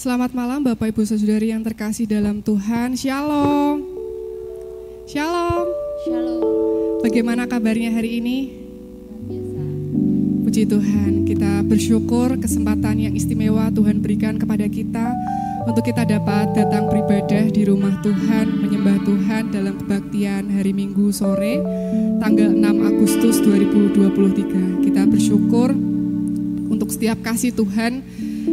Selamat malam Bapak Ibu Saudari yang terkasih dalam Tuhan. Shalom. Shalom. Shalom. Bagaimana kabarnya hari ini? Biasa. Puji Tuhan, kita bersyukur kesempatan yang istimewa Tuhan berikan kepada kita untuk kita dapat datang beribadah di rumah Tuhan, menyembah Tuhan dalam kebaktian hari Minggu sore tanggal 6 Agustus 2023. Kita bersyukur untuk setiap kasih Tuhan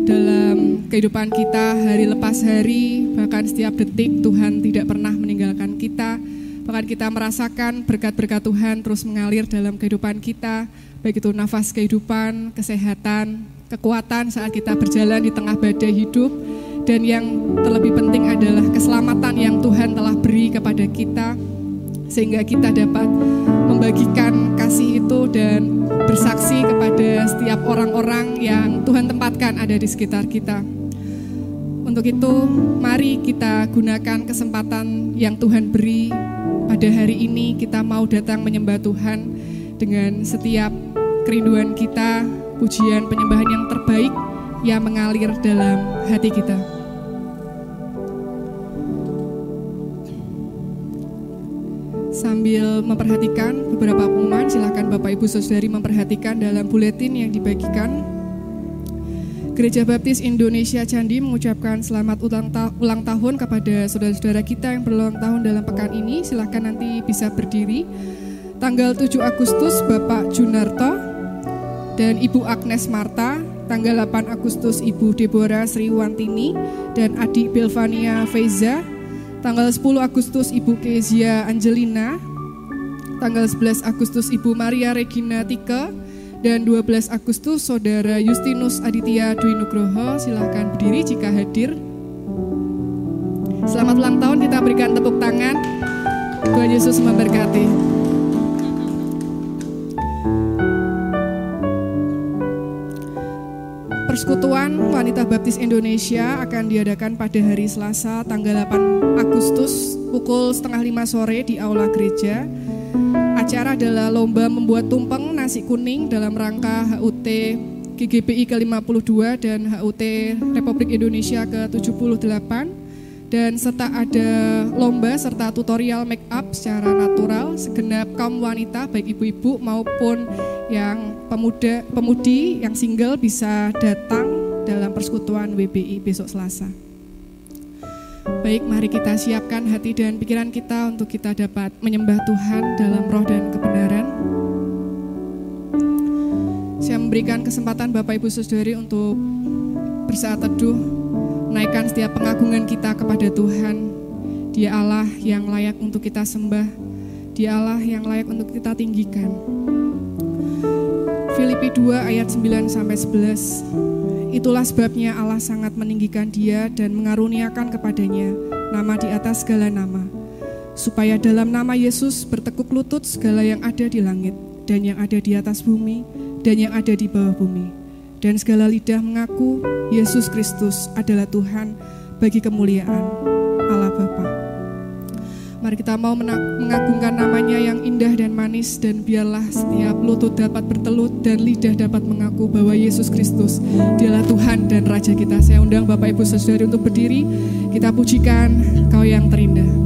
dalam kehidupan kita hari lepas hari, bahkan setiap detik Tuhan tidak pernah meninggalkan kita. Bahkan kita merasakan berkat-berkat Tuhan terus mengalir dalam kehidupan kita, baik itu nafas kehidupan, kesehatan, kekuatan saat kita berjalan di tengah badai hidup, dan yang terlebih penting adalah keselamatan yang Tuhan telah beri kepada kita, sehingga kita dapat membagikan kasih itu dan bersaksi kepada setiap orang-orang yang Tuhan tempatkan ada di sekitar kita. Untuk itu, mari kita gunakan kesempatan yang Tuhan beri pada hari ini. Kita mau datang menyembah Tuhan dengan setiap kerinduan kita, pujian penyembahan yang terbaik yang mengalir dalam hati kita. Sambil memperhatikan beberapa pengumuman, silakan Bapak Ibu Saudari memperhatikan dalam buletin yang dibagikan. Gereja Baptis Indonesia Candi mengucapkan selamat ulang, ta ulang tahun kepada saudara-saudara kita yang berulang tahun dalam pekan ini. Silakan nanti bisa berdiri. Tanggal 7 Agustus Bapak Junarto dan Ibu Agnes Marta. Tanggal 8 Agustus Ibu Deborah Sriwantini dan adik Belvania Feiza Tanggal 10 Agustus Ibu Kezia Angelina, tanggal 11 Agustus Ibu Maria Regina Tika, dan 12 Agustus Saudara Justinus Aditya Dwi Nugroho. Silahkan berdiri jika hadir. Selamat ulang tahun, kita berikan tepuk tangan. Tuhan Yesus memberkati. Persekutuan Wanita Baptis Indonesia akan diadakan pada hari Selasa tanggal 8 Agustus pukul setengah lima sore di Aula Gereja. Acara adalah lomba membuat tumpeng nasi kuning dalam rangka HUT GGBI ke-52 dan HUT Republik Indonesia ke-78 dan serta ada lomba serta tutorial make up secara natural segenap kaum wanita baik ibu-ibu maupun yang pemuda pemudi yang single bisa datang dalam persekutuan WBI besok Selasa. Baik, mari kita siapkan hati dan pikiran kita untuk kita dapat menyembah Tuhan dalam roh dan kebenaran. Saya memberikan kesempatan Bapak Ibu Saudari untuk bersaat teduh menaikkan setiap pengagungan kita kepada Tuhan. Dia Allah yang layak untuk kita sembah. Dia Allah yang layak untuk kita tinggikan. Filipi 2 ayat 9 sampai 11. Itulah sebabnya Allah sangat meninggikan dia dan mengaruniakan kepadanya nama di atas segala nama. Supaya dalam nama Yesus bertekuk lutut segala yang ada di langit dan yang ada di atas bumi dan yang ada di bawah bumi dan segala lidah mengaku Yesus Kristus adalah Tuhan bagi kemuliaan Allah Bapa. Mari kita mau mengagungkan namanya yang indah dan manis dan biarlah setiap lutut dapat bertelut dan lidah dapat mengaku bahwa Yesus Kristus dialah Tuhan dan Raja kita. Saya undang Bapak Ibu Saudari untuk berdiri. Kita pujikan Kau yang terindah.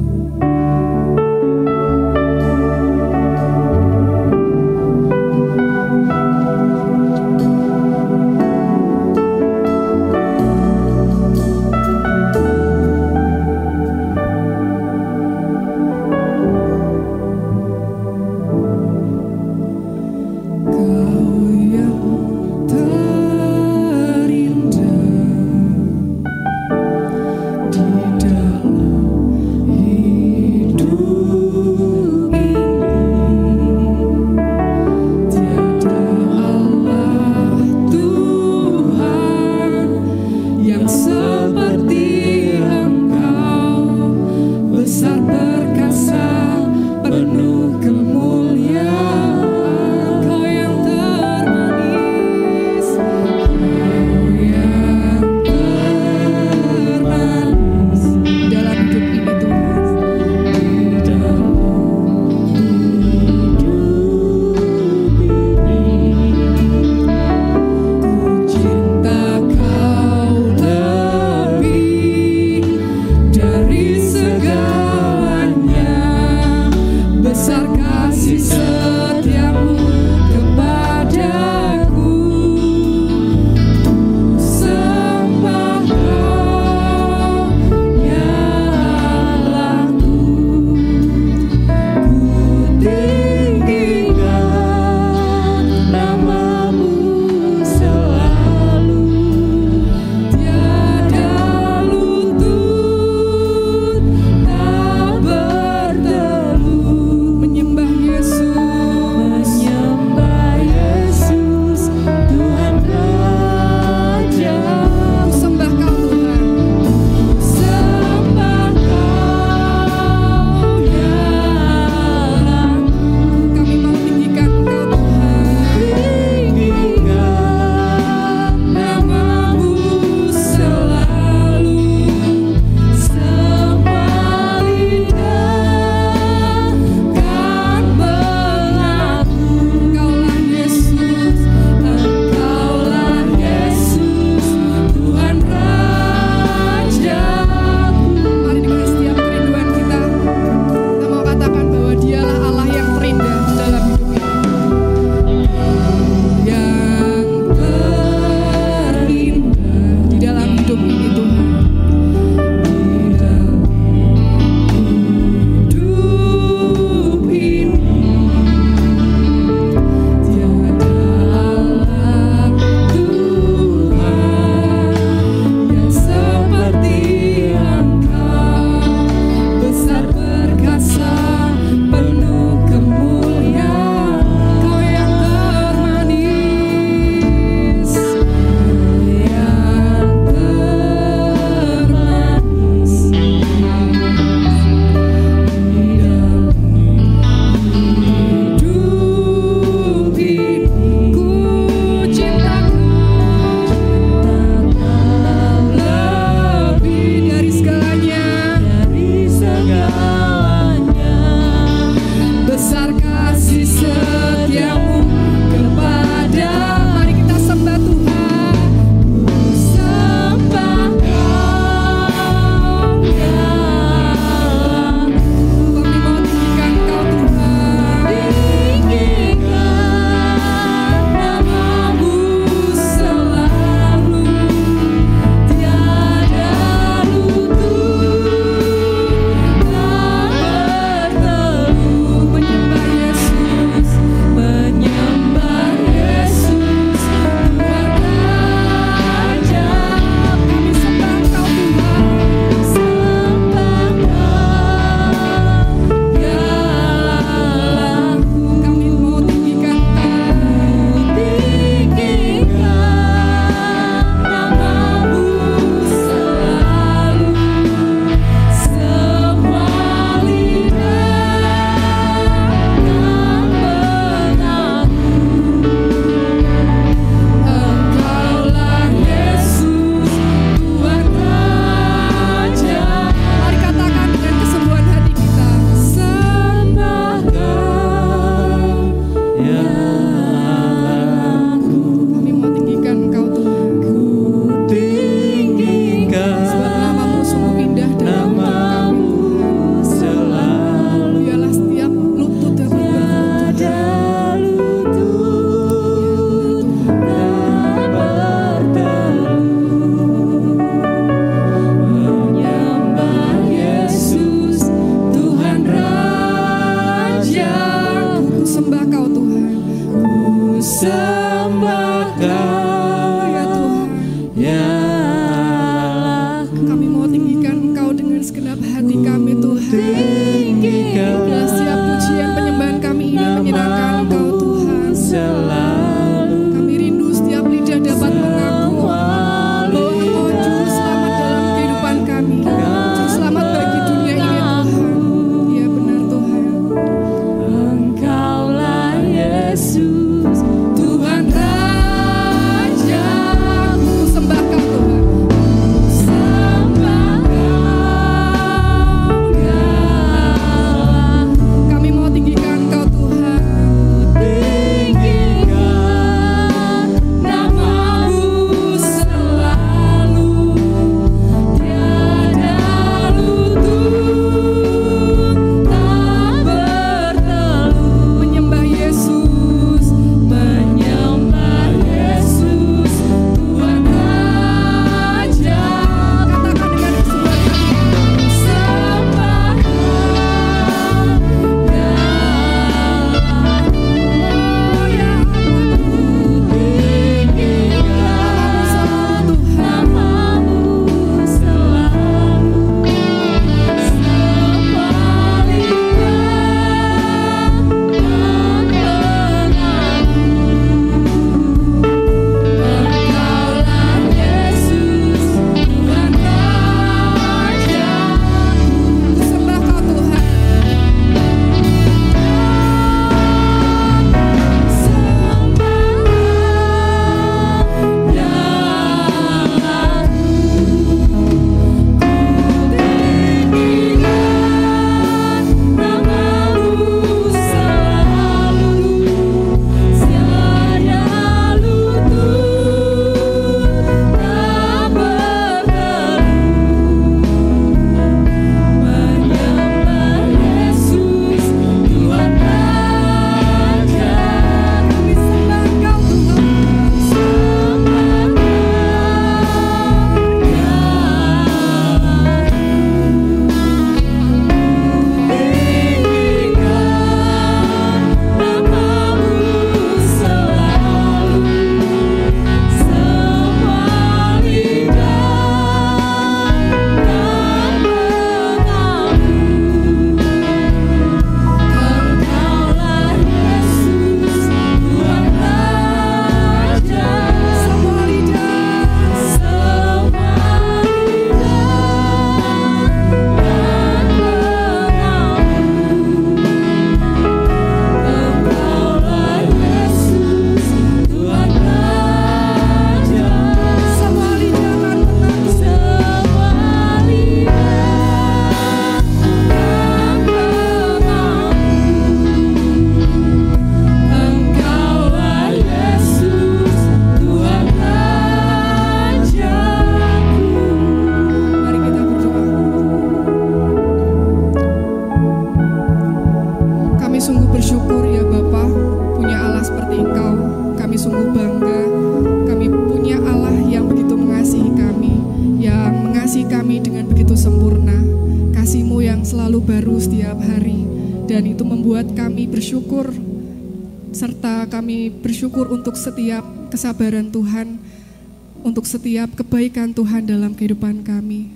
Setiap kebaikan Tuhan dalam kehidupan kami.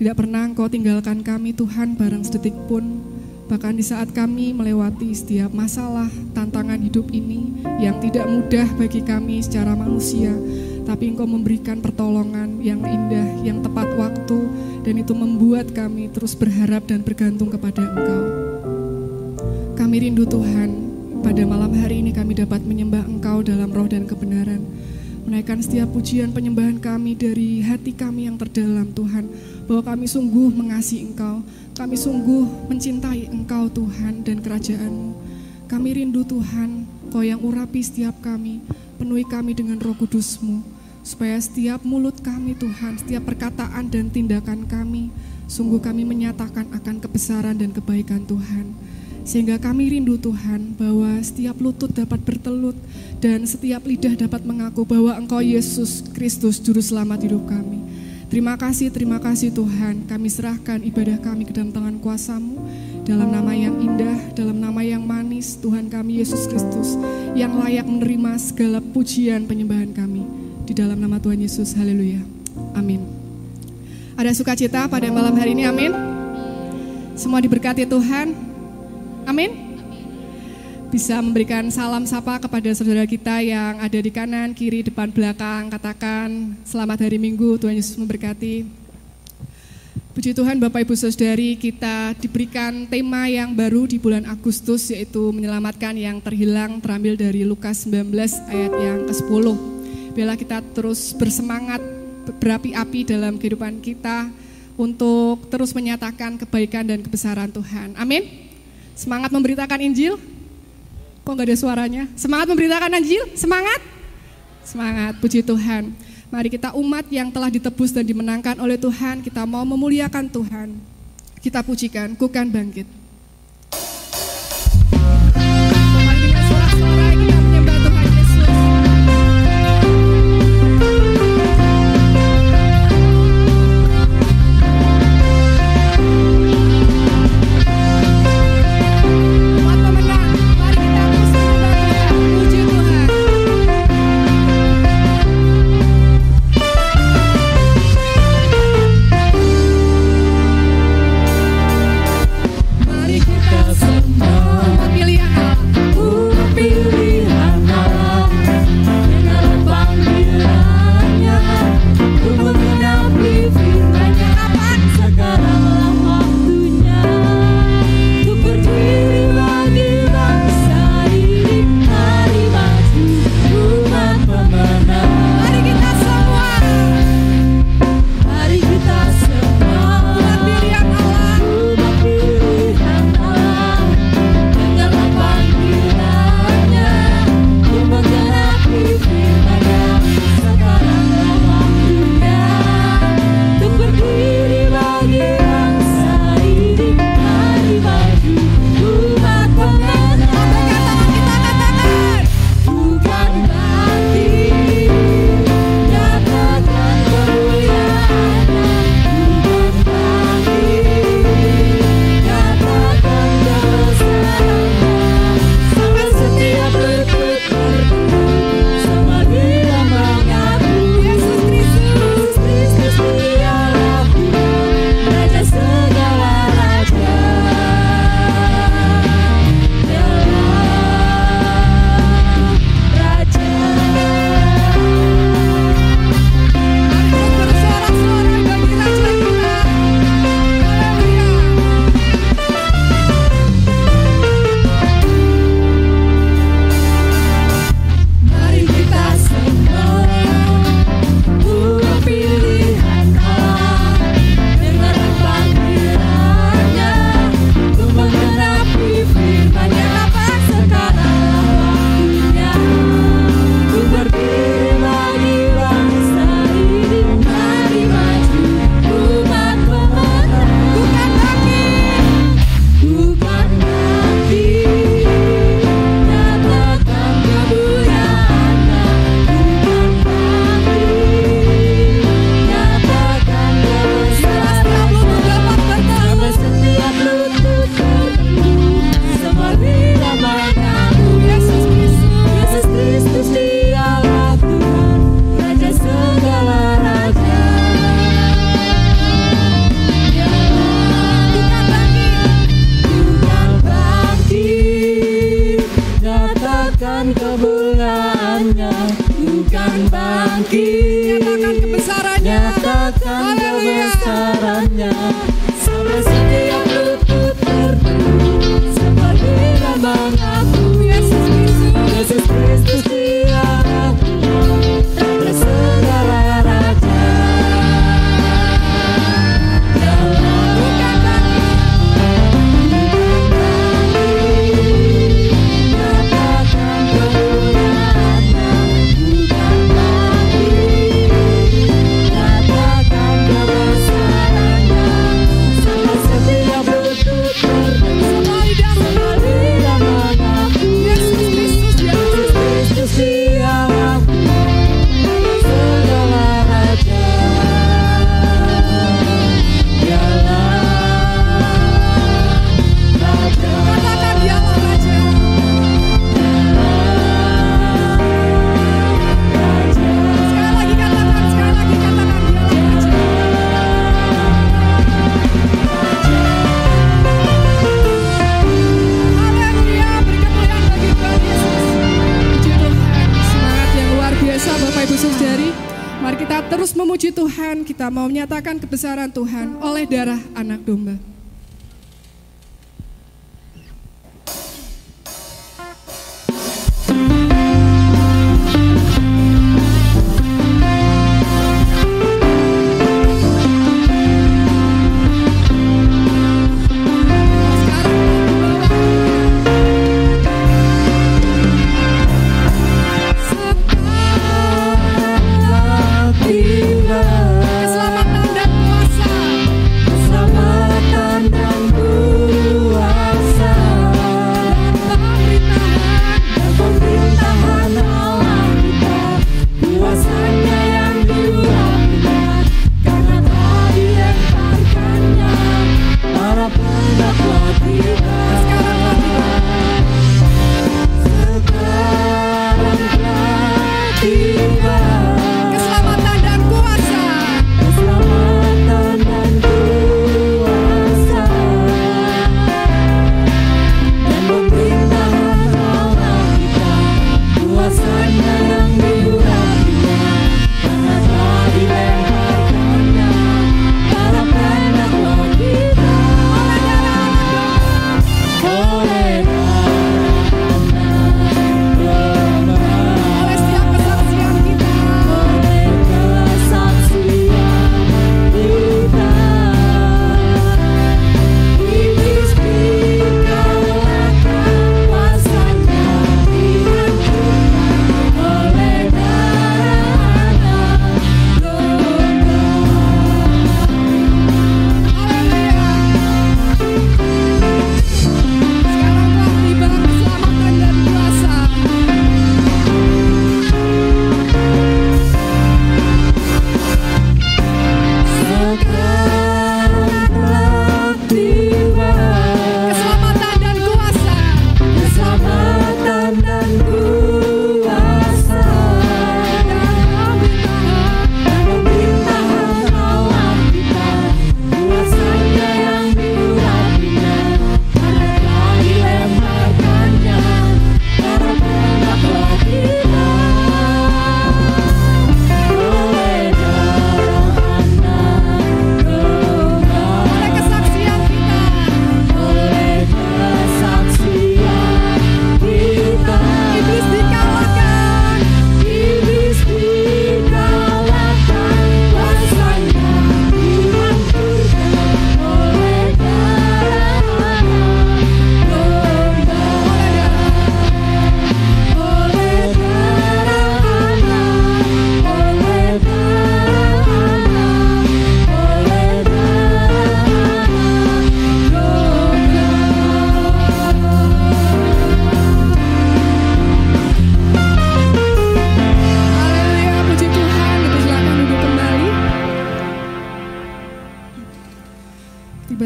Tidak pernah Engkau tinggalkan kami Tuhan barang sedetik pun. Bahkan di saat kami melewati setiap masalah, tantangan hidup ini yang tidak mudah bagi kami secara manusia, tapi Engkau memberikan pertolongan yang indah, yang tepat waktu, dan itu membuat kami terus berharap dan bergantung kepada Engkau. Kami rindu Tuhan, pada malam hari ini kami dapat menyembah Engkau dalam roh dan kebenaran. Menaikkan setiap pujian penyembahan kami dari hati kami yang terdalam Tuhan. Bahwa kami sungguh mengasihi Engkau. Kami sungguh mencintai Engkau Tuhan dan kerajaan-Mu. Kami rindu Tuhan, Kau yang urapi setiap kami. Penuhi kami dengan roh kudus-Mu. Supaya setiap mulut kami Tuhan, setiap perkataan dan tindakan kami. Sungguh kami menyatakan akan kebesaran dan kebaikan Tuhan. Sehingga kami rindu Tuhan bahwa setiap lutut dapat bertelut dan setiap lidah dapat mengaku bahwa Engkau Yesus Kristus Juru Selamat hidup kami. Terima kasih, terima kasih Tuhan. Kami serahkan ibadah kami ke dalam tangan kuasamu. Dalam nama yang indah, dalam nama yang manis, Tuhan kami Yesus Kristus. Yang layak menerima segala pujian penyembahan kami. Di dalam nama Tuhan Yesus, haleluya. Amin. Ada sukacita pada malam hari ini, amin. Semua diberkati Tuhan, amin. Bisa memberikan salam sapa kepada saudara kita yang ada di kanan, kiri, depan, belakang. Katakan selamat hari Minggu, Tuhan Yesus memberkati. Puji Tuhan Bapak Ibu Saudari, kita diberikan tema yang baru di bulan Agustus yaitu menyelamatkan yang terhilang terambil dari Lukas 19 ayat yang ke-10. Bila kita terus bersemangat berapi-api dalam kehidupan kita untuk terus menyatakan kebaikan dan kebesaran Tuhan. Amin. Semangat memberitakan Injil. Kok nggak ada suaranya? Semangat memberitakan Injil. Semangat. Semangat. Puji Tuhan. Mari kita umat yang telah ditebus dan dimenangkan oleh Tuhan, kita mau memuliakan Tuhan. Kita pujikan, kukan bangkit.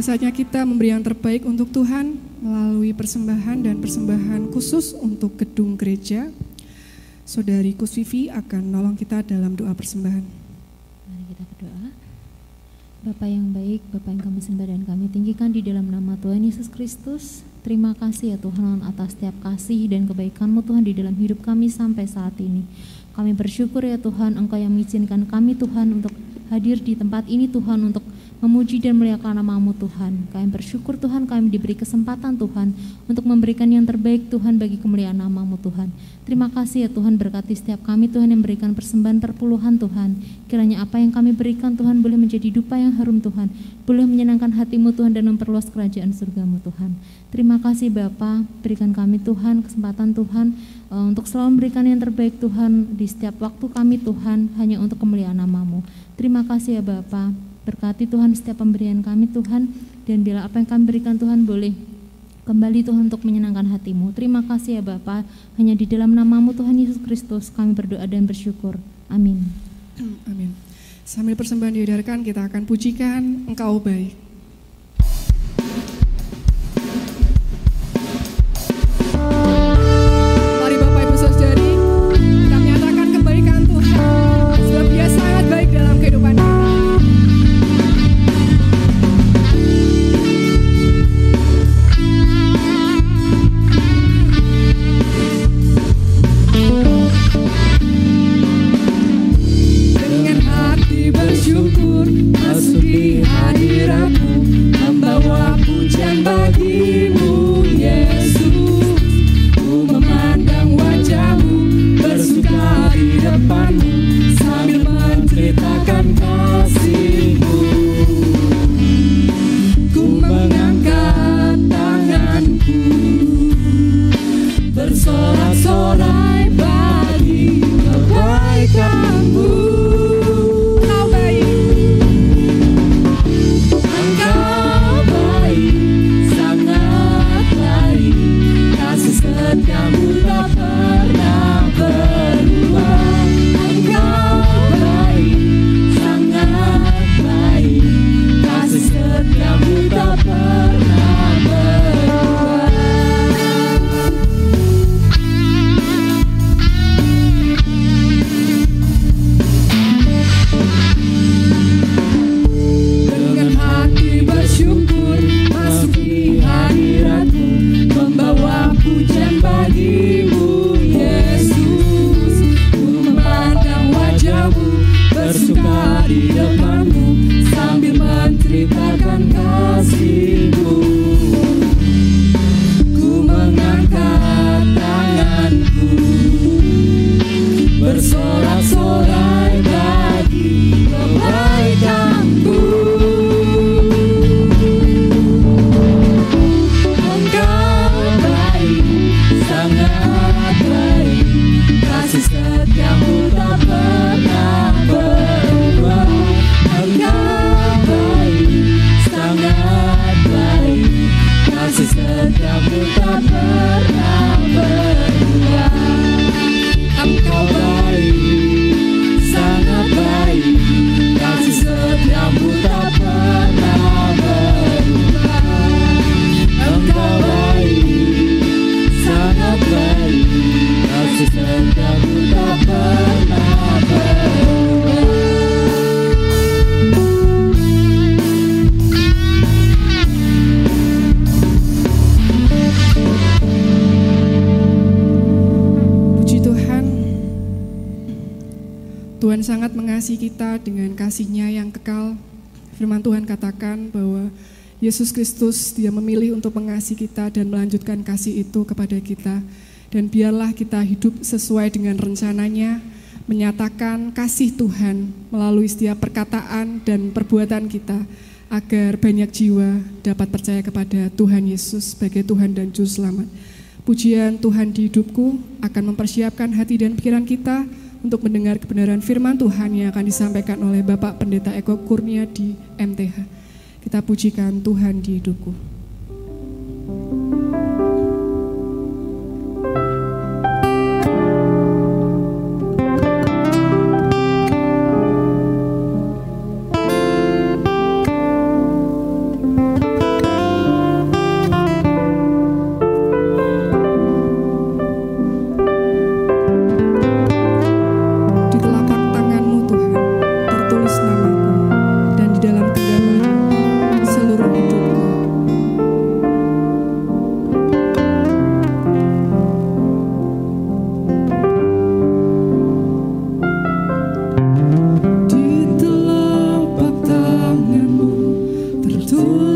Saatnya kita memberi yang terbaik untuk Tuhan melalui persembahan dan persembahan khusus untuk gedung gereja. Saudari Kusvivi akan nolong kita dalam doa persembahan. Mari kita berdoa. Bapa yang baik, Bapa yang kami sembah dan kami tinggikan di dalam nama Tuhan Yesus Kristus. Terima kasih ya Tuhan atas setiap kasih dan kebaikan-Mu Tuhan di dalam hidup kami sampai saat ini. Kami bersyukur ya Tuhan Engkau yang mengizinkan kami Tuhan untuk hadir di tempat ini Tuhan untuk memuji dan melihatkan namamu Tuhan. Kami bersyukur Tuhan kami diberi kesempatan Tuhan untuk memberikan yang terbaik Tuhan bagi kemuliaan namamu Tuhan. Terima kasih ya Tuhan berkati setiap kami Tuhan yang memberikan persembahan perpuluhan Tuhan. Kiranya apa yang kami berikan Tuhan boleh menjadi dupa yang harum Tuhan. Boleh menyenangkan hatimu Tuhan dan memperluas kerajaan surgamu Tuhan. Terima kasih Bapa, berikan kami Tuhan kesempatan Tuhan eh, untuk selalu memberikan yang terbaik Tuhan di setiap waktu kami Tuhan hanya untuk kemuliaan namamu. Terima kasih ya Bapa, berkati Tuhan setiap pemberian kami Tuhan dan bila apa yang kami berikan Tuhan boleh kembali Tuhan untuk menyenangkan hatimu. Terima kasih ya Bapa, hanya di dalam namamu Tuhan Yesus Kristus kami berdoa dan bersyukur. Amin. Amin. Sambil persembahan diedarkan, kita akan pujikan Engkau baik. Yesus Kristus dia memilih untuk mengasihi kita dan melanjutkan kasih itu kepada kita. Dan biarlah kita hidup sesuai dengan rencananya, menyatakan kasih Tuhan melalui setiap perkataan dan perbuatan kita, agar banyak jiwa dapat percaya kepada Tuhan Yesus sebagai Tuhan dan Juru Selamat. Pujian Tuhan di hidupku akan mempersiapkan hati dan pikiran kita untuk mendengar kebenaran firman Tuhan yang akan disampaikan oleh Bapak Pendeta Eko Kurnia di MTH. Kita pujikan Tuhan di hidupku.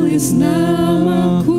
is now our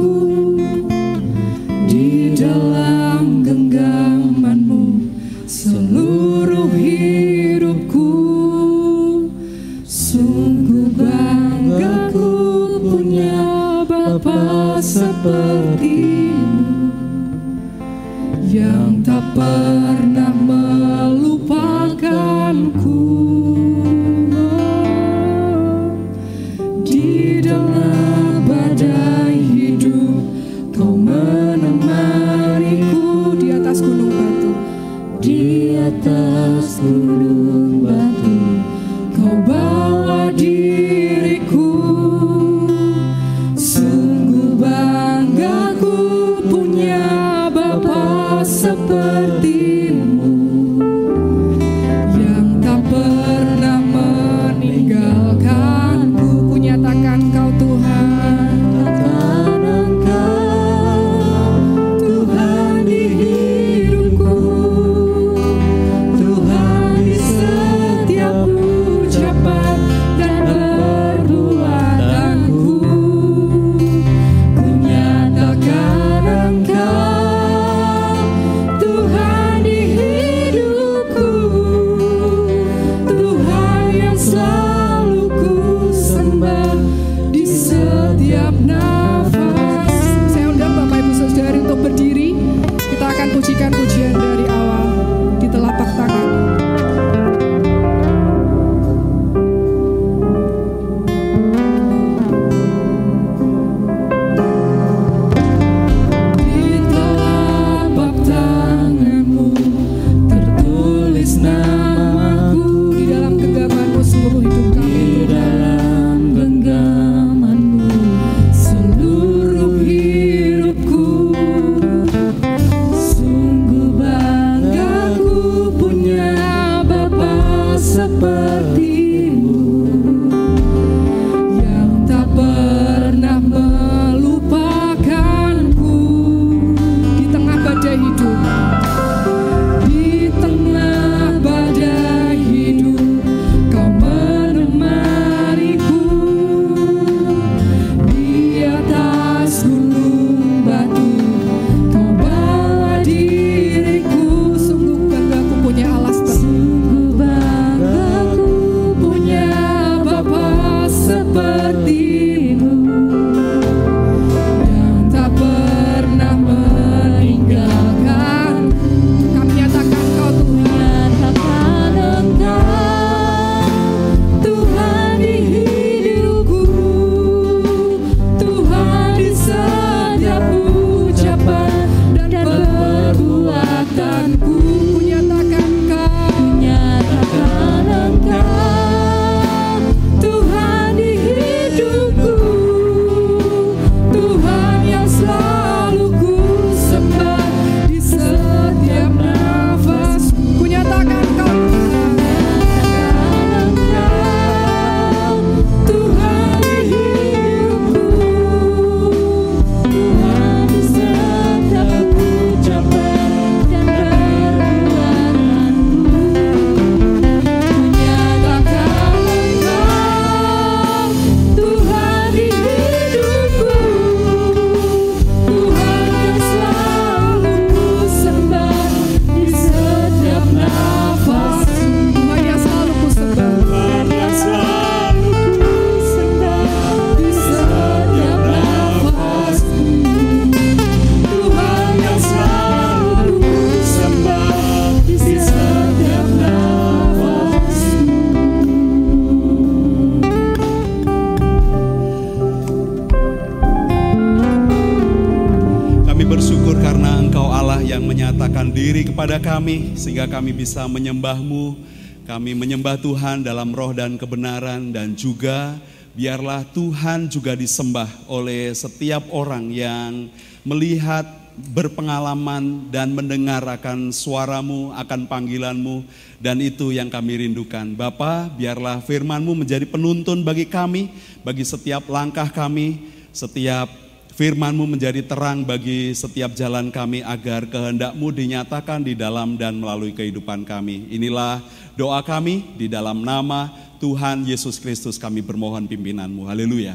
sehingga kami bisa menyembah-Mu. Kami menyembah Tuhan dalam roh dan kebenaran dan juga biarlah Tuhan juga disembah oleh setiap orang yang melihat berpengalaman dan mendengar akan suaramu, akan panggilanmu, dan itu yang kami rindukan. Bapa, biarlah firmanmu menjadi penuntun bagi kami, bagi setiap langkah kami, setiap firmanmu menjadi terang bagi setiap jalan kami agar kehendakmu dinyatakan di dalam dan melalui kehidupan kami. Inilah doa kami di dalam nama Tuhan Yesus Kristus kami bermohon pimpinanmu. Haleluya.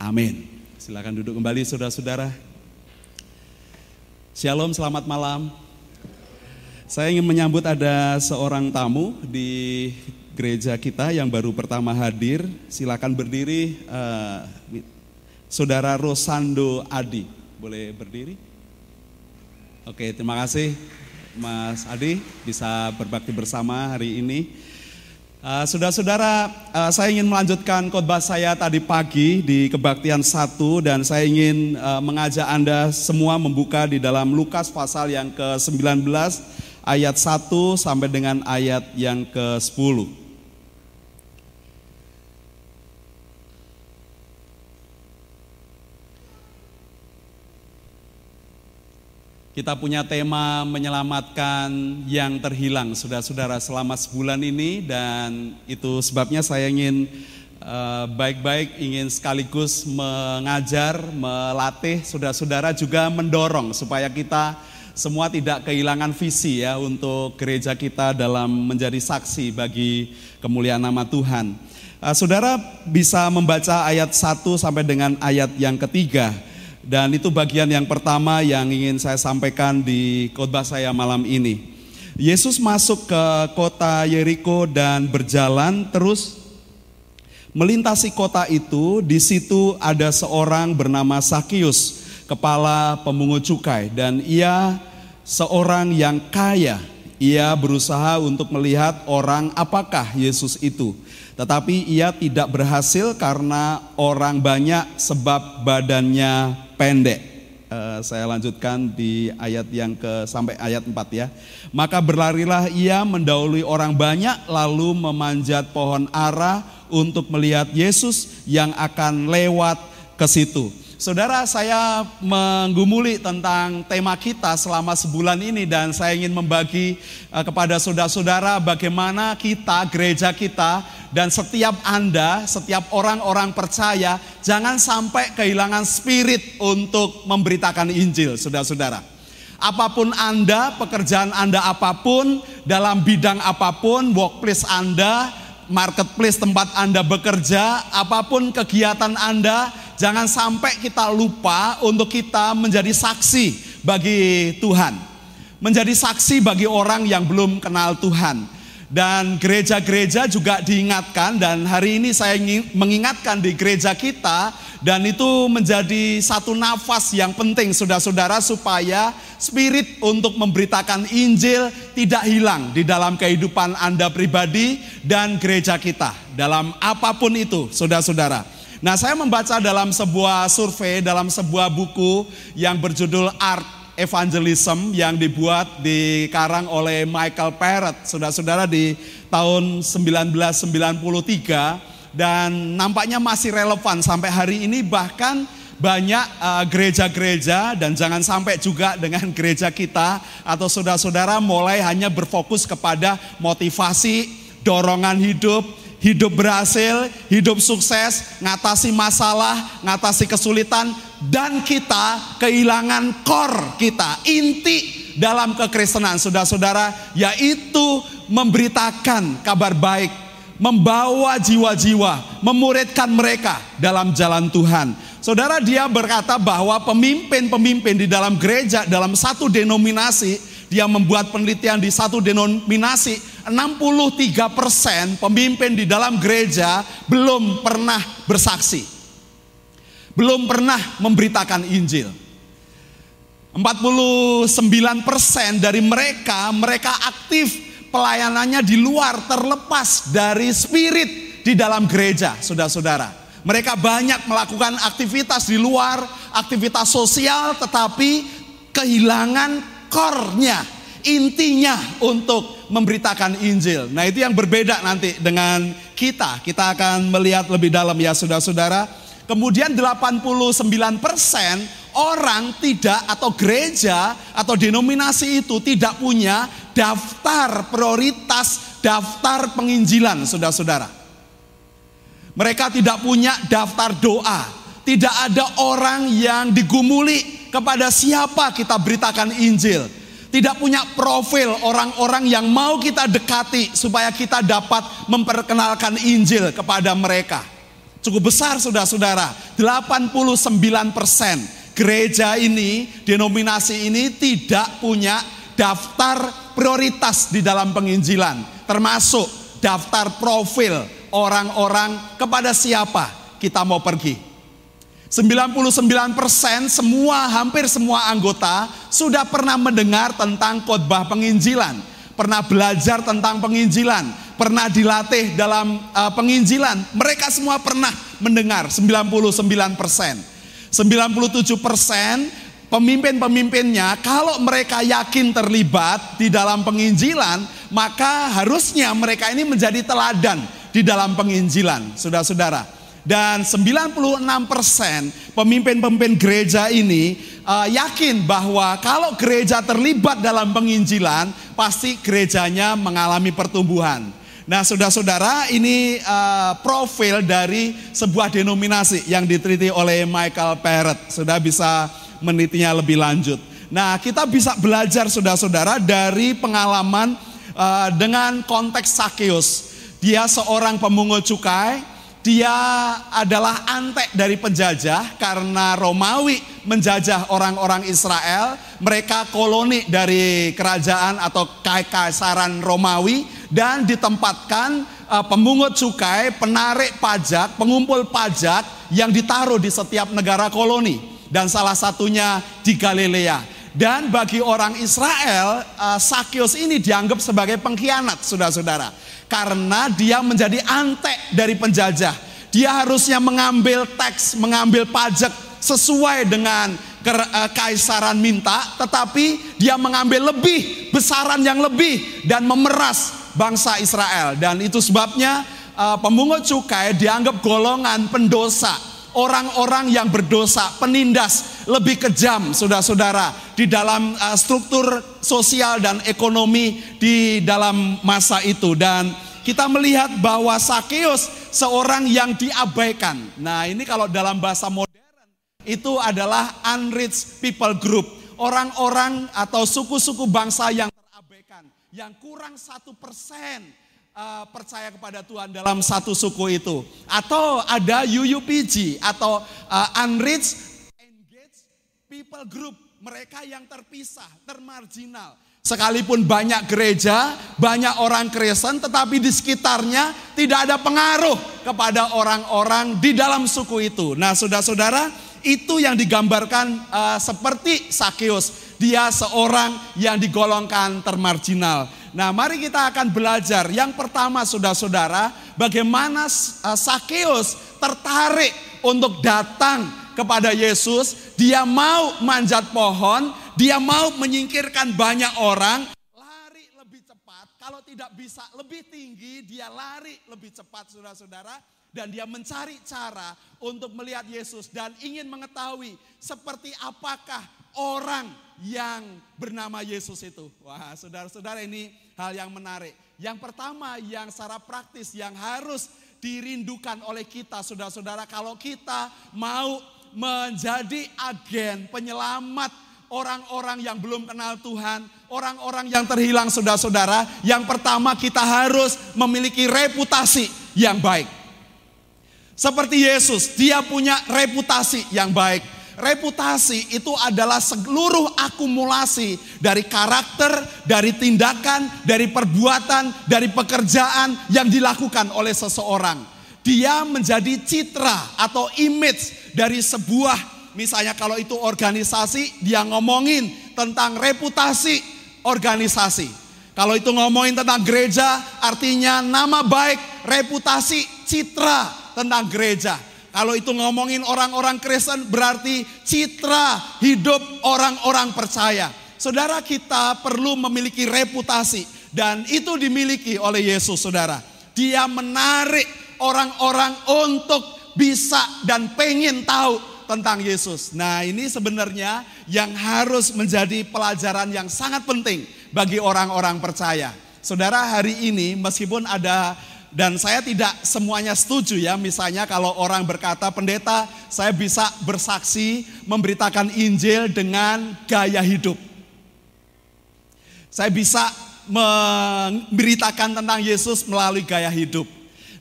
Amin. Silakan duduk kembali saudara-saudara. Shalom, selamat malam. Saya ingin menyambut ada seorang tamu di gereja kita yang baru pertama hadir. Silakan berdiri, uh, Saudara Rosando Adi. Boleh berdiri? Oke, terima kasih Mas Adi bisa berbakti bersama hari ini. Uh, Saudara-saudara, uh, saya ingin melanjutkan khotbah saya tadi pagi di kebaktian satu dan saya ingin uh, mengajak Anda semua membuka di dalam Lukas pasal yang ke-19 ayat 1 sampai dengan ayat yang ke-10. Kita punya tema menyelamatkan yang terhilang, saudara-saudara, selama sebulan ini dan itu sebabnya saya ingin eh, baik-baik uh, ingin sekaligus mengajar, melatih saudara-saudara juga mendorong supaya kita semua tidak kehilangan visi ya untuk gereja kita dalam menjadi saksi bagi kemuliaan nama Tuhan. Uh, saudara bisa membaca ayat 1 sampai dengan ayat yang ketiga. Dan itu bagian yang pertama yang ingin saya sampaikan di khotbah saya malam ini. Yesus masuk ke kota Yeriko dan berjalan terus melintasi kota itu. Di situ ada seorang bernama Sakius, kepala pemungut cukai dan ia seorang yang kaya. Ia berusaha untuk melihat orang apakah Yesus itu. Tetapi ia tidak berhasil karena orang banyak sebab badannya pendek. Uh, saya lanjutkan di ayat yang ke sampai ayat 4 ya. Maka berlarilah ia mendahului orang banyak lalu memanjat pohon ara untuk melihat Yesus yang akan lewat ke situ. Saudara, saya menggumuli tentang tema kita selama sebulan ini dan saya ingin membagi uh, kepada saudara-saudara bagaimana kita, gereja kita dan setiap Anda, setiap orang-orang percaya jangan sampai kehilangan spirit untuk memberitakan Injil, saudara-saudara. Apa pun Anda, pekerjaan Anda apa pun, dalam bidang apa pun, workplace Anda, marketplace tempat Anda bekerja, apa pun kegiatan Anda, jangan sampai kita lupa untuk kita menjadi saksi bagi Tuhan. Menjadi saksi bagi orang yang belum kenal Tuhan. Dan gereja-gereja juga diingatkan dan hari ini saya mengingatkan di gereja kita dan itu menjadi satu nafas yang penting saudara-saudara supaya spirit untuk memberitakan Injil tidak hilang di dalam kehidupan Anda pribadi dan gereja kita. Dalam apa pun itu saudara-saudara. Nah, saya membaca dalam sebuah survei, dalam sebuah buku yang berjudul Art Evangelism yang dibuat di karang oleh Michael Parrott, saudara-saudara di tahun 1993 dan nampaknya masih relevan sampai hari ini bahkan banyak uh, gereja-gereja uh, dan jangan sampai juga dengan gereja kita atau saudara-saudara mulai hanya berfokus kepada motivasi, dorongan hidup, hidup berhasil, hidup sukses, ngatasi masalah, ngatasi kesulitan, dan kita kehilangan kor kita, inti dalam kekristenan, saudara-saudara, yaitu memberitakan kabar baik, membawa jiwa-jiwa, memuridkan mereka dalam jalan Tuhan. Saudara, dia berkata bahwa pemimpin-pemimpin di dalam gereja, dalam satu denominasi, dia membuat penelitian di satu denominasi, 63 persen pemimpin di dalam gereja belum pernah bersaksi. Belum pernah memberitakan Injil. 49 persen dari mereka, mereka aktif pelayanannya di luar terlepas dari spirit di dalam gereja, saudara-saudara. Mereka banyak melakukan aktivitas di luar, aktivitas sosial, tetapi kehilangan core-nya, intinya untuk memberitakan Injil. Nah, itu yang berbeda nanti dengan kita. Kita akan melihat lebih dalam ya saudara-saudara. Kemudian 89% orang tidak atau gereja atau denominasi itu tidak punya daftar prioritas, daftar penginjilan saudara-saudara. Mereka tidak punya daftar doa. Tidak ada orang yang digumuli kepada siapa kita beritakan Injil tidak punya profil orang-orang yang mau kita dekati supaya kita dapat memperkenalkan Injil kepada mereka. Cukup besar saudara-saudara, 89% gereja ini, denominasi ini tidak punya daftar prioritas di dalam penginjilan. Termasuk daftar profil orang-orang kepada siapa kita mau pergi. 99% semua hampir semua anggota sudah pernah mendengar tentang khotbah penginjilan, pernah belajar tentang penginjilan, pernah dilatih dalam uh, penginjilan. Mereka semua pernah mendengar 99%. 97% pemimpin-pemimpinnya kalau mereka yakin terlibat di dalam penginjilan, maka harusnya mereka ini menjadi teladan di dalam penginjilan, Saudara-saudara. Dan 96% pemimpin-pemimpin gereja ini uh, yakin bahwa kalau gereja terlibat dalam penginjilan, pasti gerejanya mengalami pertumbuhan. Nah, saudara-saudara, ini uh, profil dari sebuah denominasi yang diteliti oleh Michael Parrott. Sudah bisa menitinya lebih lanjut. Nah, kita bisa belajar saudara-saudara dari pengalaman uh, dengan konteks Sakeus. Dia seorang pemungut cukai, dia adalah antek dari penjajah karena Romawi menjajah orang-orang Israel. Mereka koloni dari kerajaan atau kekaisaran Romawi dan ditempatkan uh, pemungut cukai, penarik pajak, pengumpul pajak yang ditaruh di setiap negara koloni dan salah satunya di Galilea. Dan bagi orang Israel, uh, Sakyus ini dianggap sebagai pengkhianat, saudara-saudara karena dia menjadi antek dari penjajah. Dia harusnya mengambil teks, mengambil pajak sesuai dengan eh, kaisaran minta, tetapi dia mengambil lebih, besaran yang lebih dan memeras bangsa Israel. Dan itu sebabnya uh, pemungut cukai dianggap golongan pendosa, orang-orang yang berdosa, penindas, lebih kejam, saudara-saudara, di dalam uh, struktur sosial dan ekonomi di dalam masa itu. Dan kita melihat bahwa Sakeus seorang yang diabaikan. Nah ini kalau dalam bahasa modern itu adalah unreached people group. Orang-orang atau suku-suku bangsa yang terabaikan. Yang kurang satu persen uh, percaya kepada Tuhan dalam satu suku itu. Atau ada UUPG atau uh, unreached engaged people group. Mereka yang terpisah, termarginal Sekalipun banyak gereja, banyak orang Kristen, tetapi di sekitarnya tidak ada pengaruh kepada orang-orang di dalam suku itu. Nah, saudara-saudara, itu yang digambarkan uh, seperti Sakeus. Dia seorang yang digolongkan termarginal. Nah, mari kita akan belajar. Yang pertama, saudara-saudara, bagaimana Sakeus tertarik untuk datang kepada Yesus. Dia mau manjat pohon, dia mau menyingkirkan banyak orang, lari lebih cepat. Kalau tidak bisa lebih tinggi, dia lari lebih cepat saudara-saudara. Dan dia mencari cara untuk melihat Yesus dan ingin mengetahui seperti apakah orang yang bernama Yesus itu. Wah saudara-saudara ini hal yang menarik. Yang pertama yang secara praktis yang harus dirindukan oleh kita saudara-saudara kalau kita mau menjadi agen penyelamat orang-orang yang belum kenal Tuhan, orang-orang yang terhilang saudara-saudara, yang pertama kita harus memiliki reputasi yang baik. Seperti Yesus, dia punya reputasi yang baik. Reputasi itu adalah seluruh akumulasi dari karakter, dari tindakan, dari perbuatan, dari pekerjaan yang dilakukan oleh seseorang. Dia menjadi citra atau image dari sebuah Misalnya kalau itu organisasi, dia ngomongin tentang reputasi organisasi. Kalau itu ngomongin tentang gereja, artinya nama baik, reputasi, citra tentang gereja. Kalau itu ngomongin orang-orang Kristen berarti citra hidup orang-orang percaya. Saudara kita perlu memiliki reputasi dan itu dimiliki oleh Yesus saudara. Dia menarik orang-orang untuk bisa dan pengen tahu tentang Yesus. Nah ini sebenarnya yang harus menjadi pelajaran yang sangat penting bagi orang-orang percaya. Saudara hari ini meskipun ada dan saya tidak semuanya setuju ya, misalnya kalau orang berkata pendeta, saya bisa bersaksi memberitakan Injil dengan gaya hidup. Saya bisa memberitakan tentang Yesus melalui gaya hidup.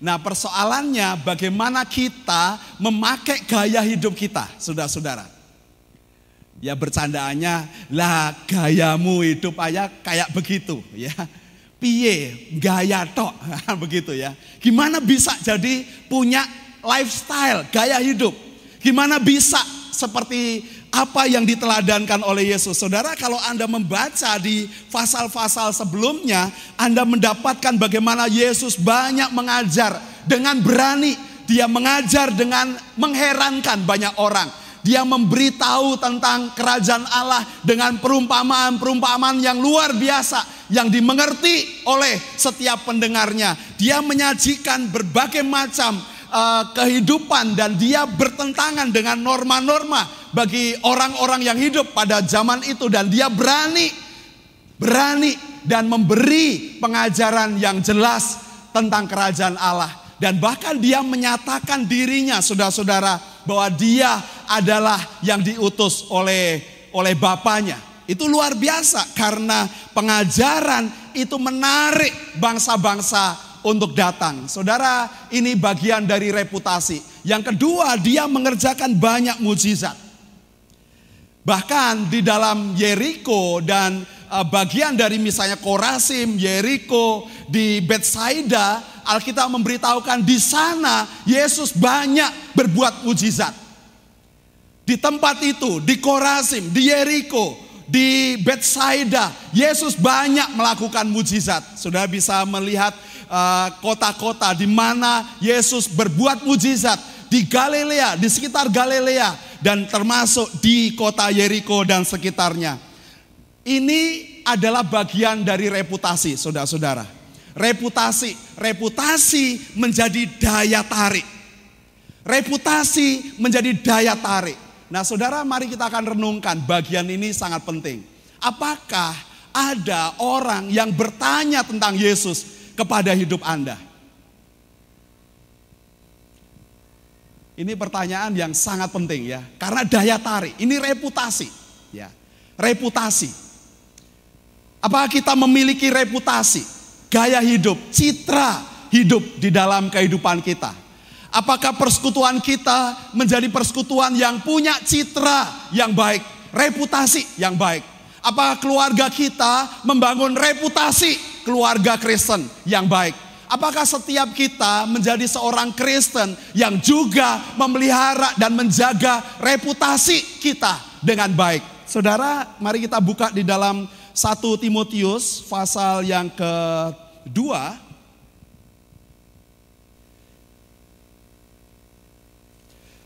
Nah persoalannya bagaimana kita memakai gaya hidup kita, saudara-saudara. Ya bercandaannya, lah gayamu hidup aja kayak begitu ya piye gaya tok begitu ya. Gimana bisa jadi punya lifestyle, gaya hidup? Gimana bisa seperti apa yang diteladankan oleh Yesus? Saudara, kalau Anda membaca di pasal-pasal sebelumnya, Anda mendapatkan bagaimana Yesus banyak mengajar dengan berani. Dia mengajar dengan mengherankan banyak orang. Dia memberitahu tentang kerajaan Allah dengan perumpamaan-perumpamaan yang luar biasa yang dimengerti oleh setiap pendengarnya. Dia menyajikan berbagai macam uh, kehidupan dan dia bertentangan dengan norma-norma bagi orang-orang yang hidup pada zaman itu dan dia berani berani dan memberi pengajaran yang jelas tentang kerajaan Allah dan bahkan dia menyatakan dirinya saudara-saudara bahwa dia adalah yang diutus oleh oleh bapaknya. Itu luar biasa karena pengajaran itu menarik bangsa-bangsa untuk datang. Saudara, ini bagian dari reputasi. Yang kedua, dia mengerjakan banyak mujizat. Bahkan di dalam Yeriko dan eh, bagian dari misalnya Korasim, Yeriko, di Bethsaida, Alkitab memberitahukan di sana Yesus banyak berbuat mujizat. Di tempat itu, di Korasim, di Yeriko, di Bethsaida, Yesus banyak melakukan mujizat. Sudah bisa melihat uh, kota-kota uh, di mana Yesus berbuat mujizat di Galilea, di sekitar Galilea dan termasuk di kota Yeriko dan sekitarnya. Ini adalah bagian dari reputasi, saudara-saudara. Reputasi, reputasi menjadi daya tarik. Reputasi menjadi daya tarik. Nah, saudara, mari kita akan renungkan bagian ini sangat penting. Apakah ada orang yang bertanya tentang Yesus kepada hidup Anda? Ini pertanyaan yang sangat penting ya, karena daya tarik, ini reputasi, ya. Reputasi. Apakah kita memiliki reputasi? gaya hidup, citra hidup di dalam kehidupan kita. Apakah persekutuan kita menjadi persekutuan yang punya citra yang baik, reputasi yang baik? Apakah keluarga kita membangun reputasi keluarga Kristen yang baik? Apakah setiap kita menjadi seorang Kristen yang juga memelihara dan menjaga reputasi kita dengan baik? Saudara, mari kita buka di dalam 1 Timotius pasal yang ke Dua,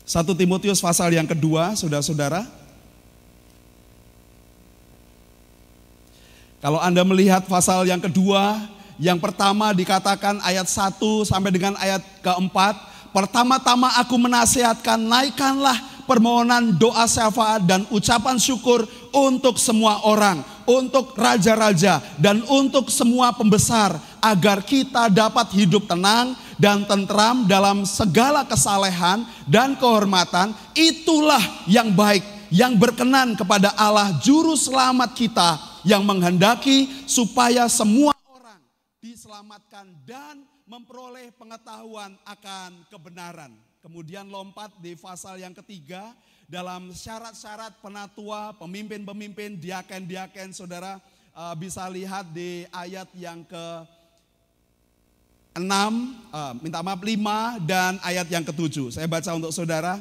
Satu Timotius pasal yang kedua, saudara-saudara. Kalau Anda melihat pasal yang kedua, yang pertama dikatakan ayat 1 sampai dengan ayat keempat. Pertama-tama aku menasihatkan naikkanlah permohonan doa syafaat dan ucapan syukur untuk semua orang, untuk raja-raja dan untuk semua pembesar agar kita dapat hidup tenang dan tentram dalam segala kesalehan dan kehormatan. Itulah yang baik, yang berkenan kepada Allah juru selamat kita yang menghendaki supaya semua diselamatkan dan memperoleh pengetahuan akan kebenaran. Kemudian lompat di pasal yang ketiga dalam syarat-syarat penatua, pemimpin-pemimpin, diaken-diaken, saudara uh, bisa lihat di ayat yang ke 6, uh, minta maaf 5 dan ayat yang ketujuh. Saya baca untuk saudara.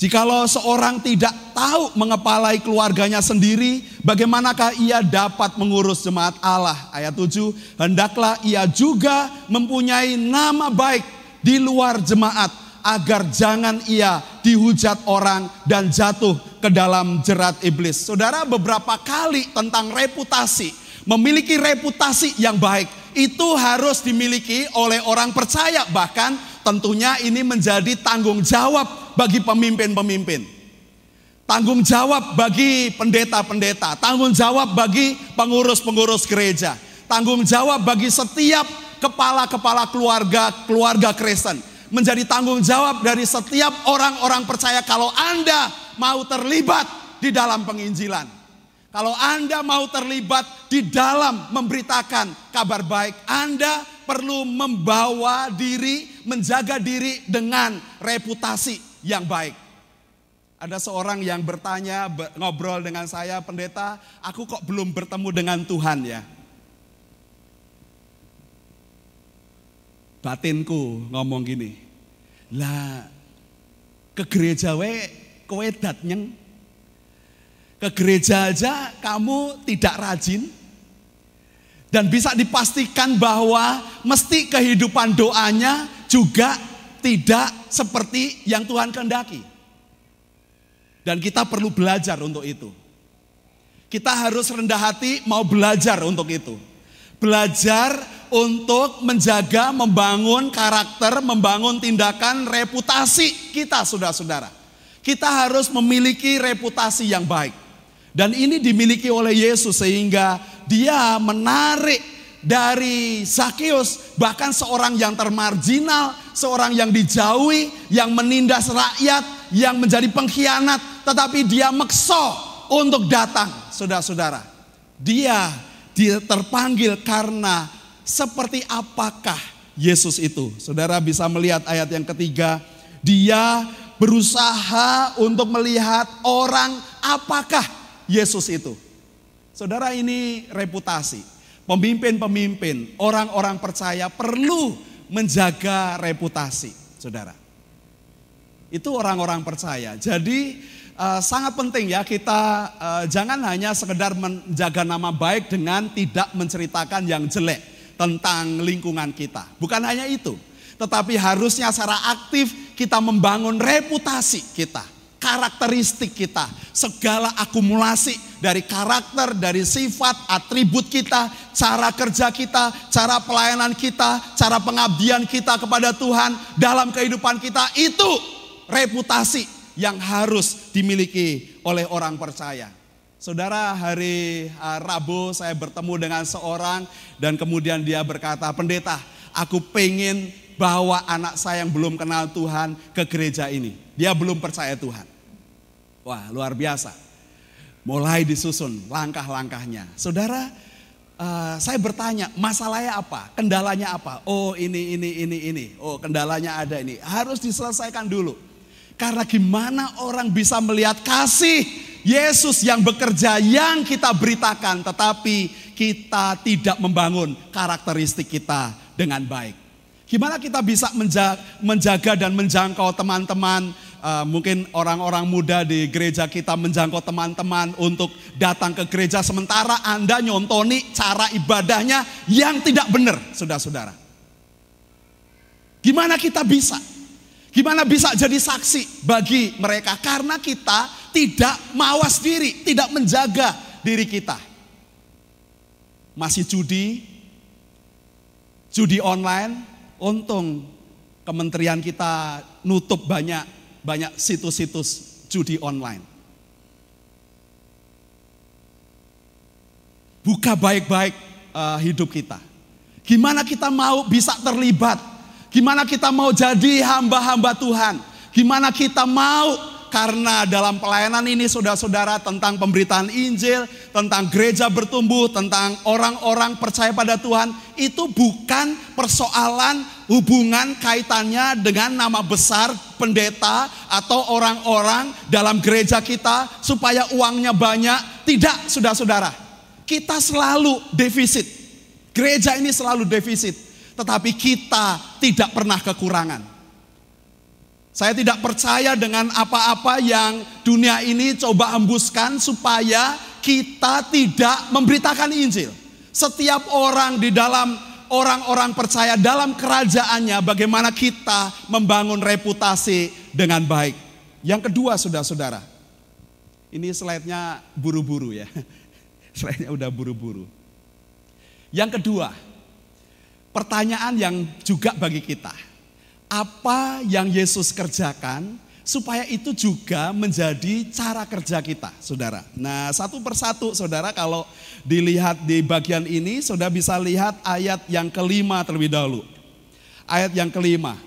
Jikalau seorang tidak tahu mengepalai keluarganya sendiri, bagaimanakah ia dapat mengurus jemaat Allah? Ayat 7, hendaklah ia juga mempunyai nama baik di luar jemaat agar jangan ia dihujat orang dan jatuh ke dalam jerat iblis. Saudara, beberapa kali tentang reputasi, memiliki reputasi yang baik itu harus dimiliki oleh orang percaya, bahkan tentunya ini menjadi tanggung jawab bagi pemimpin-pemimpin. Tanggung jawab bagi pendeta-pendeta, tanggung jawab bagi pengurus-pengurus gereja, tanggung jawab bagi setiap kepala-kepala keluarga, keluarga Kristen. Menjadi tanggung jawab dari setiap orang-orang percaya kalau Anda mau terlibat di dalam penginjilan. Kalau Anda mau terlibat di dalam memberitakan kabar baik, Anda perlu membawa diri, menjaga diri dengan reputasi yang baik. Ada seorang yang bertanya, ngobrol dengan saya, pendeta, aku kok belum bertemu dengan Tuhan ya? Batinku ngomong gini, lah ke gereja we kowe datnyeng. Ke gereja aja kamu tidak rajin. Dan bisa dipastikan bahwa mesti kehidupan doanya juga tidak seperti yang Tuhan kehendaki. Dan kita perlu belajar untuk itu. Kita harus rendah hati mau belajar untuk itu. Belajar untuk menjaga, membangun karakter, membangun tindakan reputasi kita saudara-saudara. Kita harus memiliki reputasi yang baik. Dan ini dimiliki oleh Yesus sehingga dia menarik dari Zakheus bahkan seorang yang termarginal, seorang yang dijauhi, yang menindas rakyat, yang menjadi pengkhianat, tetapi dia mekso untuk datang, saudara-saudara. Dia, dia terpanggil karena seperti apakah Yesus itu. Saudara bisa melihat ayat yang ketiga, dia berusaha untuk melihat orang apakah Yesus itu. Saudara ini reputasi. Pemimpin-pemimpin, orang-orang percaya perlu menjaga reputasi, saudara. Itu orang-orang percaya. Jadi uh, sangat penting ya kita uh, jangan hanya sekedar menjaga nama baik dengan tidak menceritakan yang jelek tentang lingkungan kita. Bukan hanya itu, tetapi harusnya secara aktif kita membangun reputasi kita, karakteristik kita, segala akumulasi dari karakter, dari sifat, atribut kita, cara kerja kita, cara pelayanan kita, cara pengabdian kita kepada Tuhan dalam kehidupan kita itu reputasi yang harus dimiliki oleh orang percaya. Saudara, hari uh, Rabu saya bertemu dengan seorang dan kemudian dia berkata, pendeta, aku pengen bawa anak saya yang belum kenal Tuhan ke gereja ini. Dia belum percaya Tuhan. Wah, luar biasa. Mulai disusun langkah-langkahnya. Saudara, uh, saya bertanya, masalahnya apa? Kendalanya apa? Oh, ini, ini, ini, ini. Oh, kendalanya ada ini. Harus diselesaikan dulu. Karena gimana orang bisa melihat kasih Yesus yang bekerja yang kita beritakan tetapi kita tidak membangun karakteristik kita dengan baik. Gimana kita bisa menjaga dan menjangkau teman-teman uh, mungkin orang-orang muda di gereja kita menjangkau teman-teman untuk datang ke gereja sementara Anda nyontoni cara ibadahnya yang tidak benar, saudara-saudara. Gimana kita bisa? Gimana bisa jadi saksi bagi mereka? Karena kita tidak mawas diri, tidak menjaga diri kita. Masih judi, judi online, untung kementerian kita nutup banyak banyak situs-situs judi online. Buka baik-baik uh, hidup kita. Gimana kita mau bisa terlibat Gimana kita mau jadi hamba-hamba Tuhan? Gimana kita mau karena dalam pelayanan ini saudara-saudara tentang pemberitaan Injil, tentang gereja bertumbuh, tentang orang-orang percaya pada Tuhan, itu bukan persoalan hubungan kaitannya dengan nama besar pendeta atau orang-orang dalam gereja kita supaya uangnya banyak. Tidak, saudara-saudara. Kita selalu defisit. Gereja ini selalu defisit tetapi kita tidak pernah kekurangan. Saya tidak percaya dengan apa-apa yang dunia ini coba hembuskan supaya kita tidak memberitakan Injil. Setiap orang di dalam orang-orang percaya dalam kerajaannya bagaimana kita membangun reputasi dengan baik. Yang kedua saudara-saudara, ini slide-nya buru-buru ya. Slide-nya udah buru-buru. Yang kedua, pertanyaan yang juga bagi kita. Apa yang Yesus kerjakan supaya itu juga menjadi cara kerja kita, saudara. Nah, satu persatu, saudara, kalau dilihat di bagian ini, saudara bisa lihat ayat yang kelima terlebih dahulu. Ayat yang kelima.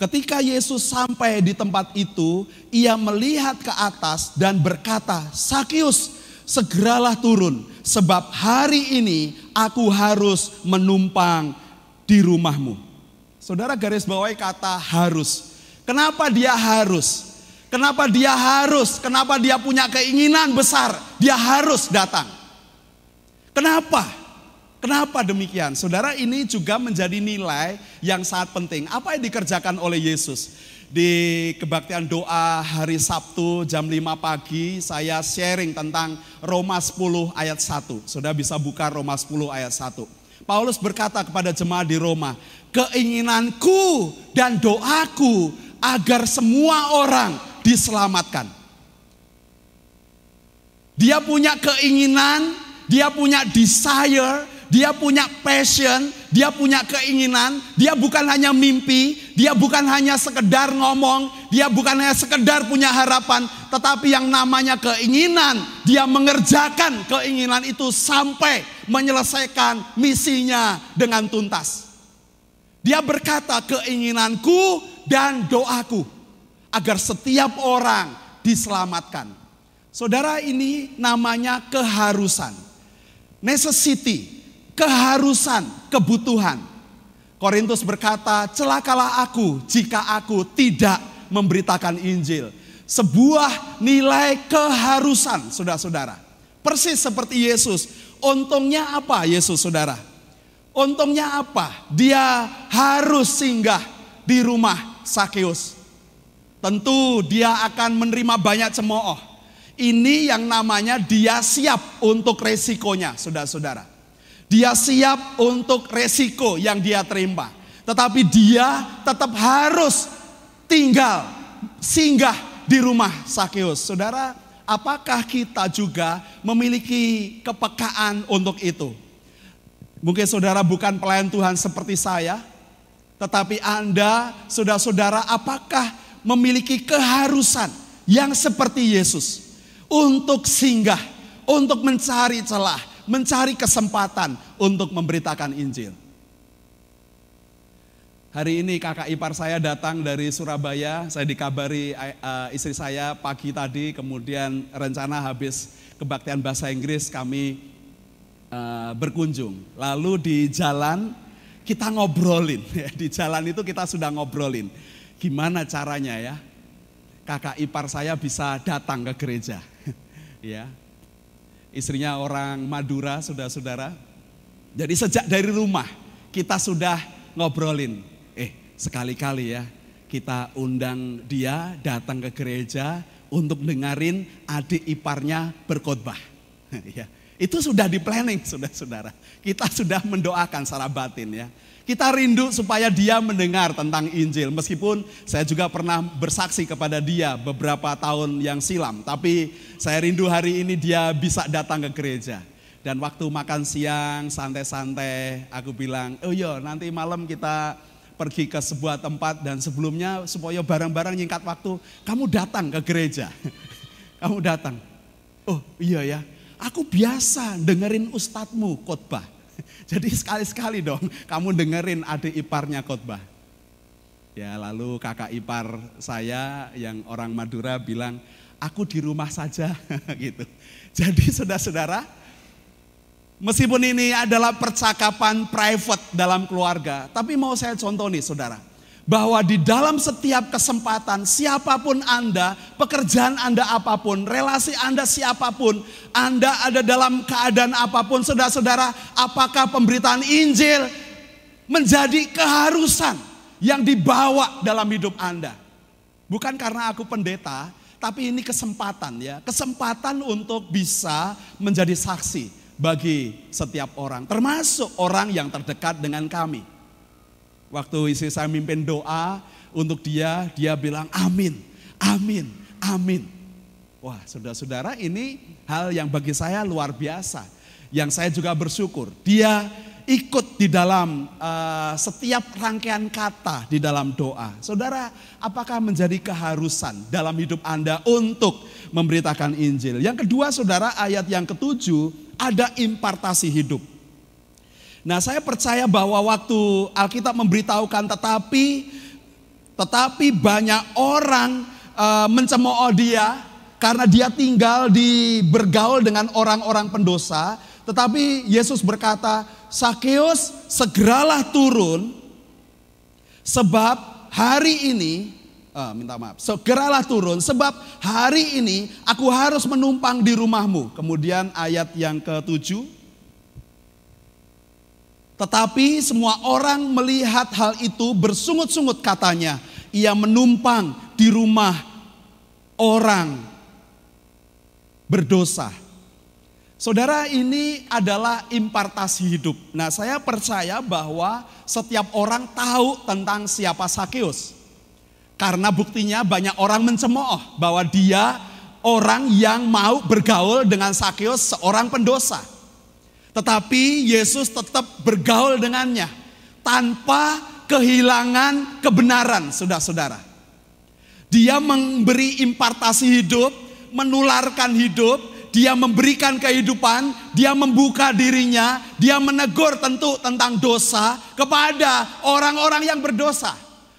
Ketika Yesus sampai di tempat itu, ia melihat ke atas dan berkata, "Sakius, segeralah turun, sebab hari ini aku harus menumpang di rumahmu." Saudara garis bawahi kata harus. Kenapa dia harus? Kenapa dia harus? Kenapa dia punya keinginan besar? Dia harus datang. Kenapa? Kenapa demikian? Saudara ini juga menjadi nilai yang sangat penting. Apa yang dikerjakan oleh Yesus? Di kebaktian doa hari Sabtu jam 5 pagi saya sharing tentang Roma 10 ayat 1. Saudara bisa buka Roma 10 ayat 1. Paulus berkata kepada jemaat di Roma, keinginanku dan doaku agar semua orang diselamatkan. Dia punya keinginan, dia punya desire, dia punya passion, dia punya keinginan, dia bukan hanya mimpi, dia bukan hanya sekedar ngomong, dia bukan hanya sekedar punya harapan, tetapi yang namanya keinginan, dia mengerjakan keinginan itu sampai menyelesaikan misinya dengan tuntas. Dia berkata keinginanku dan doaku agar setiap orang diselamatkan. Saudara ini namanya keharusan. Necessity keharusan, kebutuhan. Korintus berkata, celakalah aku jika aku tidak memberitakan Injil. Sebuah nilai keharusan, saudara-saudara. Persis seperti Yesus. Untungnya apa Yesus, saudara? Untungnya apa? Dia harus singgah di rumah Sakeus. Tentu dia akan menerima banyak cemooh. Ini yang namanya dia siap untuk resikonya, saudara-saudara. Dia siap untuk resiko yang dia terima. Tetapi dia tetap harus tinggal, singgah di rumah Sakeus. Saudara, apakah kita juga memiliki kepekaan untuk itu? Mungkin saudara bukan pelayan Tuhan seperti saya, tetapi Anda, saudara-saudara, apakah memiliki keharusan yang seperti Yesus untuk singgah, untuk mencari celah, mencari kesempatan untuk memberitakan Injil. Hari ini kakak ipar saya datang dari Surabaya, saya dikabari uh, istri saya pagi tadi, kemudian rencana habis kebaktian bahasa Inggris kami uh, berkunjung. Lalu di jalan kita ngobrolin, di jalan itu kita sudah ngobrolin. Gimana caranya ya, kakak ipar saya bisa datang ke gereja. ya, istrinya orang Madura, saudara-saudara. Jadi sejak dari rumah kita sudah ngobrolin, eh sekali-kali ya kita undang dia datang ke gereja untuk dengerin adik iparnya berkhotbah. ya, itu sudah di planning, saudara-saudara. Kita sudah mendoakan secara batin ya. Kita rindu supaya dia mendengar tentang Injil. Meskipun saya juga pernah bersaksi kepada dia beberapa tahun yang silam. Tapi saya rindu hari ini dia bisa datang ke gereja. Dan waktu makan siang santai-santai aku bilang, oh iya nanti malam kita pergi ke sebuah tempat dan sebelumnya supaya barang-barang nyingkat waktu, kamu datang ke gereja. kamu datang. Oh iya ya, aku biasa dengerin ustadzmu khotbah. Jadi sekali-sekali dong kamu dengerin adik iparnya khotbah. Ya lalu kakak ipar saya yang orang Madura bilang, aku di rumah saja gitu. Jadi saudara-saudara, meskipun ini adalah percakapan private dalam keluarga, tapi mau saya contoh nih saudara bahwa di dalam setiap kesempatan siapa pun Anda, pekerjaan Anda apa pun, relasi Anda siapa pun, Anda ada dalam keadaan apa pun, saudara-saudara, apakah pemberitaan Injil menjadi keharusan yang dibawa dalam hidup Anda? Bukan karena aku pendeta, tapi ini kesempatan ya, kesempatan untuk bisa menjadi saksi bagi setiap orang, termasuk orang yang terdekat dengan kami. Waktu istri saya mimpin doa untuk dia, dia bilang amin, amin, amin. Wah, saudara-saudara, ini hal yang bagi saya luar biasa. Yang saya juga bersyukur, dia ikut di dalam uh, setiap rangkaian kata di dalam doa. Saudara, apakah menjadi keharusan dalam hidup Anda untuk memberitakan Injil? Yang kedua, saudara, ayat yang ketujuh ada impartasi hidup. Nah, saya percaya bahwa waktu Alkitab memberitahukan tetapi tetapi banyak orang uh, mencemooh dia karena dia tinggal di bergaul dengan orang-orang pendosa, tetapi Yesus berkata, "Sakeus, segeralah turun sebab hari ini uh, minta maaf, segeralah turun sebab hari ini aku harus menumpang di rumahmu." Kemudian ayat yang ketujuh, tetapi semua orang melihat hal itu bersungut-sungut katanya, ia menumpang di rumah orang berdosa. Saudara, ini adalah impartasi hidup. Nah, saya percaya bahwa setiap orang tahu tentang siapa Sakeus. Karena buktinya banyak orang mencemooh bahwa dia orang yang mau bergaul dengan Sakeus seorang pendosa. Tetapi Yesus tetap bergaul dengannya tanpa kehilangan kebenaran, saudara-saudara. Dia memberi impartasi hidup menularkan hidup, dia memberikan kehidupan, dia membuka dirinya, dia menegur tentu tentang dosa kepada orang-orang yang berdosa.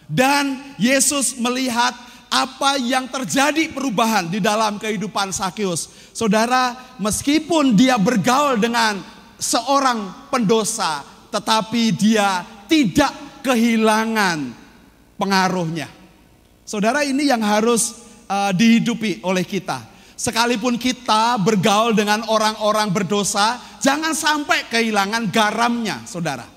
Dan Yesus melihat apa yang terjadi perubahan di dalam kehidupan Sakyus. Saudara, meskipun dia bergaul dengan seorang pendosa, tetapi dia tidak kehilangan pengaruhnya. Saudara, ini yang harus uh, dihidupi oleh kita. Sekalipun kita bergaul dengan orang-orang berdosa, jangan sampai kehilangan garamnya, saudara.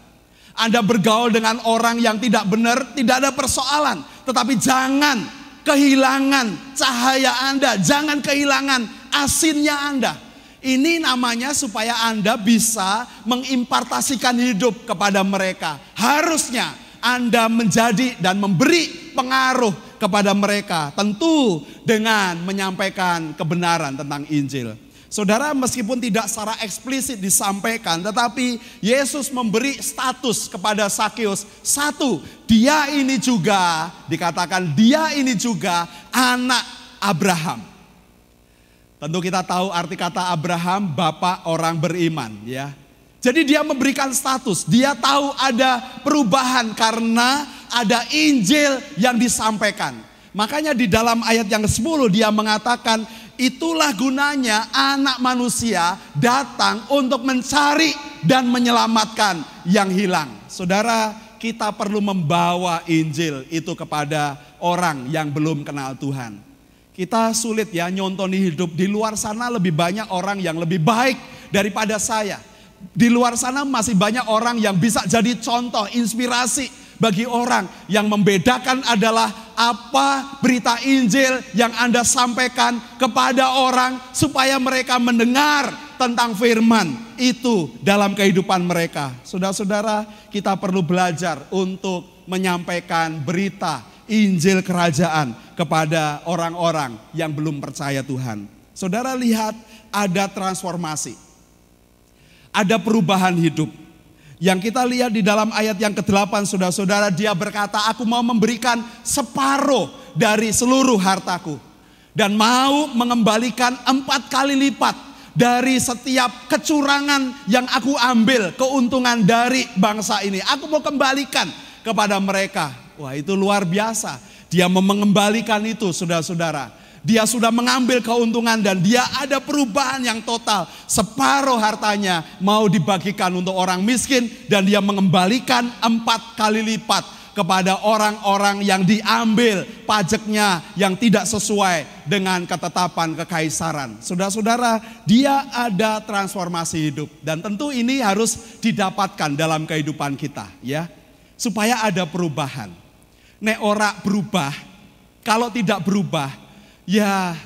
Anda bergaul dengan orang yang tidak benar, tidak ada persoalan. Tetapi jangan kehilangan cahaya Anda, jangan kehilangan asinnya Anda. Ini namanya supaya Anda bisa mengimpartasikan hidup kepada mereka. Harusnya Anda menjadi dan memberi pengaruh kepada mereka, tentu dengan menyampaikan kebenaran tentang Injil. Saudara, meskipun tidak secara eksplisit disampaikan, tetapi Yesus memberi status kepada Sakeus. Satu, dia ini juga dikatakan dia ini juga anak Abraham. Tentu kita tahu arti kata Abraham, bapak orang beriman, ya. Jadi dia memberikan status, dia tahu ada perubahan karena ada Injil yang disampaikan. Makanya di dalam ayat yang ke-10 dia mengatakan itulah gunanya anak manusia datang untuk mencari dan menyelamatkan yang hilang. Saudara, kita perlu membawa Injil itu kepada orang yang belum kenal Tuhan. Kita sulit ya nyontoni hidup di luar sana lebih banyak orang yang lebih baik daripada saya. Di luar sana masih banyak orang yang bisa jadi contoh, inspirasi bagi orang yang membedakan adalah apa berita Injil yang Anda sampaikan kepada orang supaya mereka mendengar tentang firman itu dalam kehidupan mereka. Saudara-saudara, kita perlu belajar untuk menyampaikan berita Injil kerajaan kepada orang-orang yang belum percaya Tuhan. Saudara lihat ada transformasi. Ada perubahan hidup yang kita lihat di dalam ayat yang ke-8 saudara-saudara dia berkata aku mau memberikan separuh dari seluruh hartaku. Dan mau mengembalikan empat kali lipat dari setiap kecurangan yang aku ambil keuntungan dari bangsa ini. Aku mau kembalikan kepada mereka. Wah itu luar biasa. Dia mengembalikan itu saudara-saudara. Dia sudah mengambil keuntungan dan dia ada perubahan yang total. Separuh hartanya mau dibagikan untuk orang miskin dan dia mengembalikan empat kali lipat kepada orang-orang yang diambil pajaknya yang tidak sesuai dengan ketetapan kekaisaran. Saudara-saudara, dia ada transformasi hidup dan tentu ini harus didapatkan dalam kehidupan kita ya. Supaya ada perubahan. Nek ora berubah, kalau tidak berubah, ya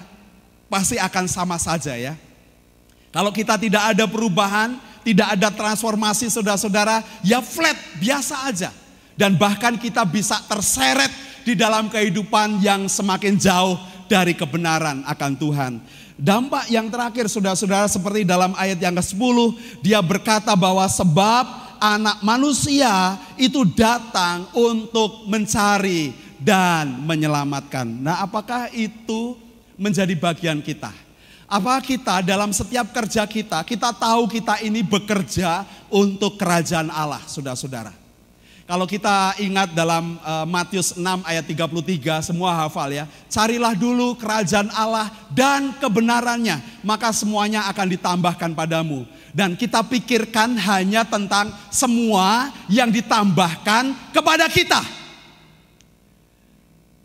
pasti akan sama saja ya. Kalau kita tidak ada perubahan, tidak ada transformasi saudara-saudara, ya flat, biasa aja. Dan bahkan kita bisa terseret di dalam kehidupan yang semakin jauh dari kebenaran akan Tuhan. Dampak yang terakhir saudara-saudara seperti dalam ayat yang ke-10, dia berkata bahwa sebab anak manusia itu datang untuk mencari dan menyelamatkan. Nah apakah itu menjadi bagian kita? Apa kita dalam setiap kerja kita, kita tahu kita ini bekerja untuk kerajaan Allah, saudara-saudara. Kalau kita ingat dalam uh, Matius 6 ayat 33 semua hafal ya. Carilah dulu kerajaan Allah dan kebenarannya, maka semuanya akan ditambahkan padamu. Dan kita pikirkan hanya tentang semua yang ditambahkan kepada kita.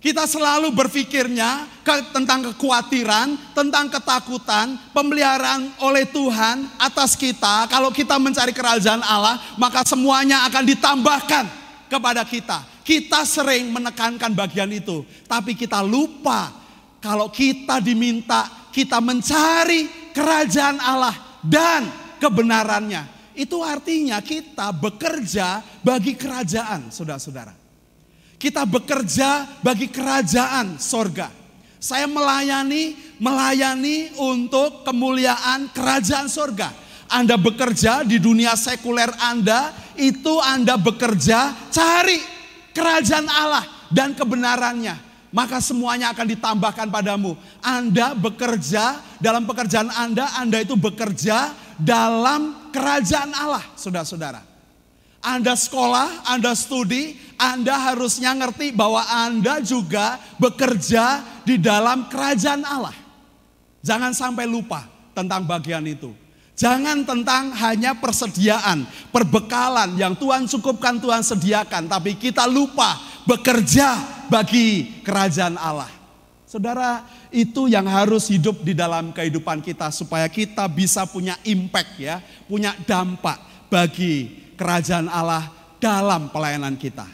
Kita selalu berpikirnya tentang kekhawatiran, tentang ketakutan, pemeliharaan oleh Tuhan atas kita. Kalau kita mencari kerajaan Allah, maka semuanya akan ditambahkan kepada kita. Kita sering menekankan bagian itu, tapi kita lupa kalau kita diminta kita mencari kerajaan Allah dan kebenarannya. Itu artinya kita bekerja bagi kerajaan, saudara-saudara. Kita bekerja bagi kerajaan sorga. Saya melayani, melayani untuk kemuliaan kerajaan sorga. Anda bekerja di dunia sekuler Anda, itu Anda bekerja cari kerajaan Allah dan kebenarannya. Maka semuanya akan ditambahkan padamu. Anda bekerja dalam pekerjaan Anda, Anda itu bekerja dalam kerajaan Allah, saudara-saudara. Anda sekolah, Anda studi, Anda harusnya ngerti bahwa Anda juga bekerja di dalam kerajaan Allah. Jangan sampai lupa tentang bagian itu. Jangan tentang hanya persediaan, perbekalan yang Tuhan cukupkan, Tuhan sediakan, tapi kita lupa bekerja bagi kerajaan Allah. Saudara, itu yang harus hidup di dalam kehidupan kita supaya kita bisa punya impact ya, punya dampak bagi kerajaan Allah dalam pelayanan kita.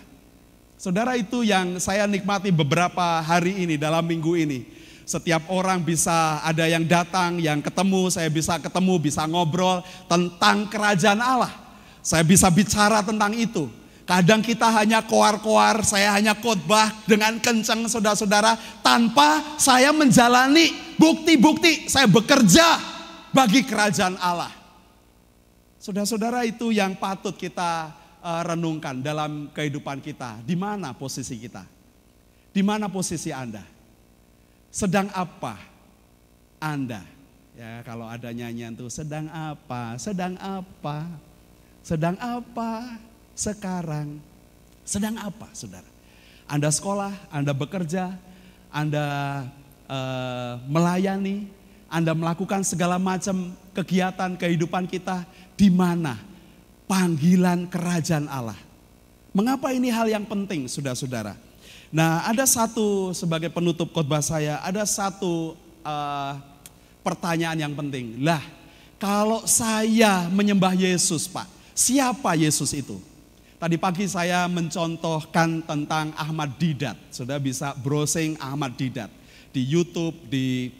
Saudara itu yang saya nikmati beberapa hari ini dalam minggu ini. Setiap orang bisa ada yang datang, yang ketemu, saya bisa ketemu, bisa ngobrol tentang kerajaan Allah. Saya bisa bicara tentang itu. Kadang kita hanya koar-koar, saya hanya khotbah dengan kencang saudara-saudara tanpa saya menjalani bukti-bukti saya bekerja bagi kerajaan Allah. Saudara-saudara itu yang patut kita uh, renungkan dalam kehidupan kita. Di mana posisi kita? Di mana posisi Anda? Sedang apa Anda? Ya, kalau ada nyanyian tuh sedang apa? Sedang apa? Sedang apa sekarang? Sedang apa, Saudara? Anda sekolah, Anda bekerja, Anda uh, melayani, Anda melakukan segala macam kegiatan kehidupan kita di mana panggilan kerajaan Allah. Mengapa ini hal yang penting, saudara-saudara? Nah, ada satu sebagai penutup khotbah saya, ada satu uh, pertanyaan yang penting. Lah, kalau saya menyembah Yesus, Pak, siapa Yesus itu? Tadi pagi saya mencontohkan tentang Ahmad Didat. Sudah bisa browsing Ahmad Didat di YouTube, di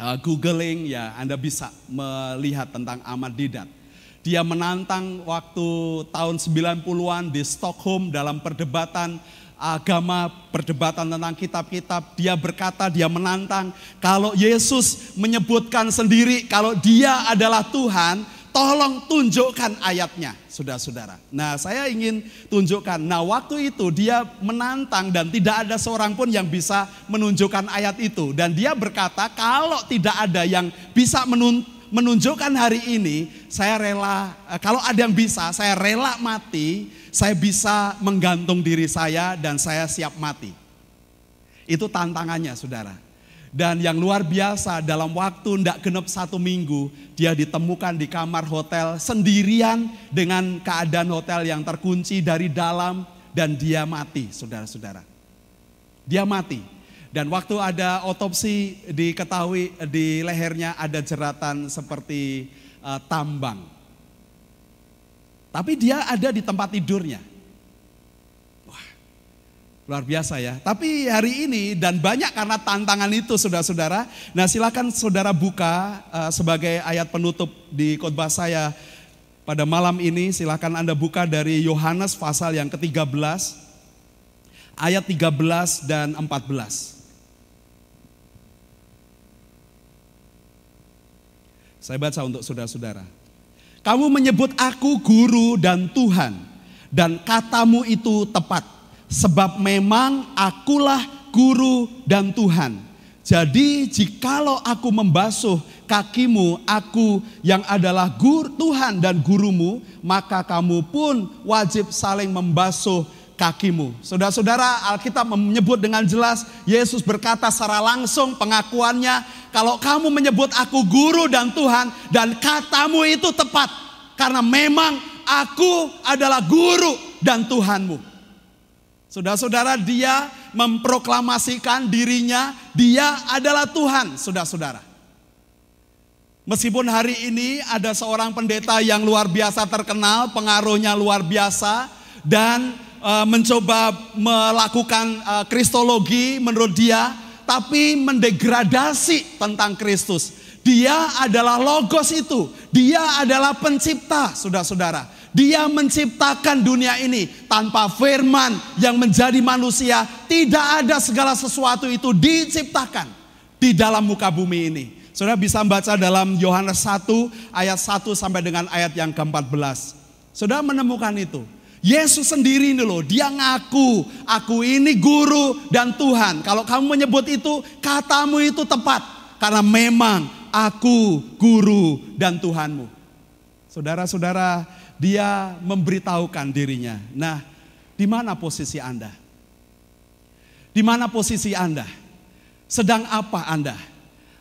uh, googling ya, Anda bisa melihat tentang Ahmad Didat. Dia menantang waktu tahun 90-an di Stockholm dalam perdebatan agama, perdebatan tentang kitab-kitab. Dia berkata, dia menantang, kalau Yesus menyebutkan sendiri kalau dia adalah Tuhan, tolong tunjukkan ayatnya, saudara-saudara. Nah, saya ingin tunjukkan. Nah, waktu itu dia menantang dan tidak ada seorang pun yang bisa menunjukkan ayat itu. Dan dia berkata, kalau tidak ada yang bisa menunjukkan menunjukkan hari ini saya rela, eh, kalau ada yang bisa, saya rela mati, saya bisa menggantung diri saya dan saya siap mati. Itu tantangannya saudara. Dan yang luar biasa dalam waktu tidak genep satu minggu, dia ditemukan di kamar hotel sendirian dengan keadaan hotel yang terkunci dari dalam dan dia mati saudara-saudara. Dia mati dan waktu ada otopsi diketahui di lehernya ada jeratan seperti uh, tambang. Tapi dia ada di tempat tidurnya. Luar biasa ya. Tapi hari ini dan banyak karena tantangan itu saudara-saudara. Nah silakan saudara buka uh, sebagai ayat penutup di khotbah saya pada malam ini. Silakan Anda buka dari Yohanes pasal yang ke-13 ayat 13 dan 14. Saya baca untuk saudara-saudara. Kamu menyebut aku guru dan Tuhan dan katamu itu tepat sebab memang akulah guru dan Tuhan. Jadi jikalau aku membasuh kakimu, aku yang adalah guru Tuhan dan gurumu, maka kamu pun wajib saling membasuh kakimu. Saudara-saudara, Alkitab menyebut dengan jelas, Yesus berkata secara langsung pengakuannya, kalau kamu menyebut aku guru dan Tuhan, dan katamu itu tepat, karena memang aku adalah guru dan Tuhanmu. Saudara-saudara, dia memproklamasikan dirinya, dia adalah Tuhan, saudara-saudara. Meskipun hari ini ada seorang pendeta yang luar biasa terkenal, pengaruhnya luar biasa, dan e, mencoba melakukan e, kristologi menurut dia, tapi mendegradasi tentang Kristus. Dia adalah logos itu, dia adalah pencipta, saudara-saudara. Dia menciptakan dunia ini tanpa firman yang menjadi manusia. Tidak ada segala sesuatu itu diciptakan di dalam muka bumi ini. Saudara bisa membaca dalam Yohanes 1 ayat 1 sampai dengan ayat yang ke-14. Saudara menemukan itu. Yesus sendiri ini loh, dia ngaku, aku ini guru dan Tuhan. Kalau kamu menyebut itu, katamu itu tepat. Karena memang aku guru dan Tuhanmu. Saudara-saudara, dia memberitahukan dirinya. Nah, di mana posisi Anda? Di mana posisi Anda? Sedang apa Anda?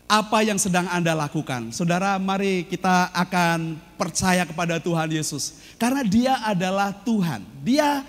Apa yang sedang Anda lakukan? Saudara, mari kita akan percaya kepada Tuhan Yesus. Karena dia adalah Tuhan. Dia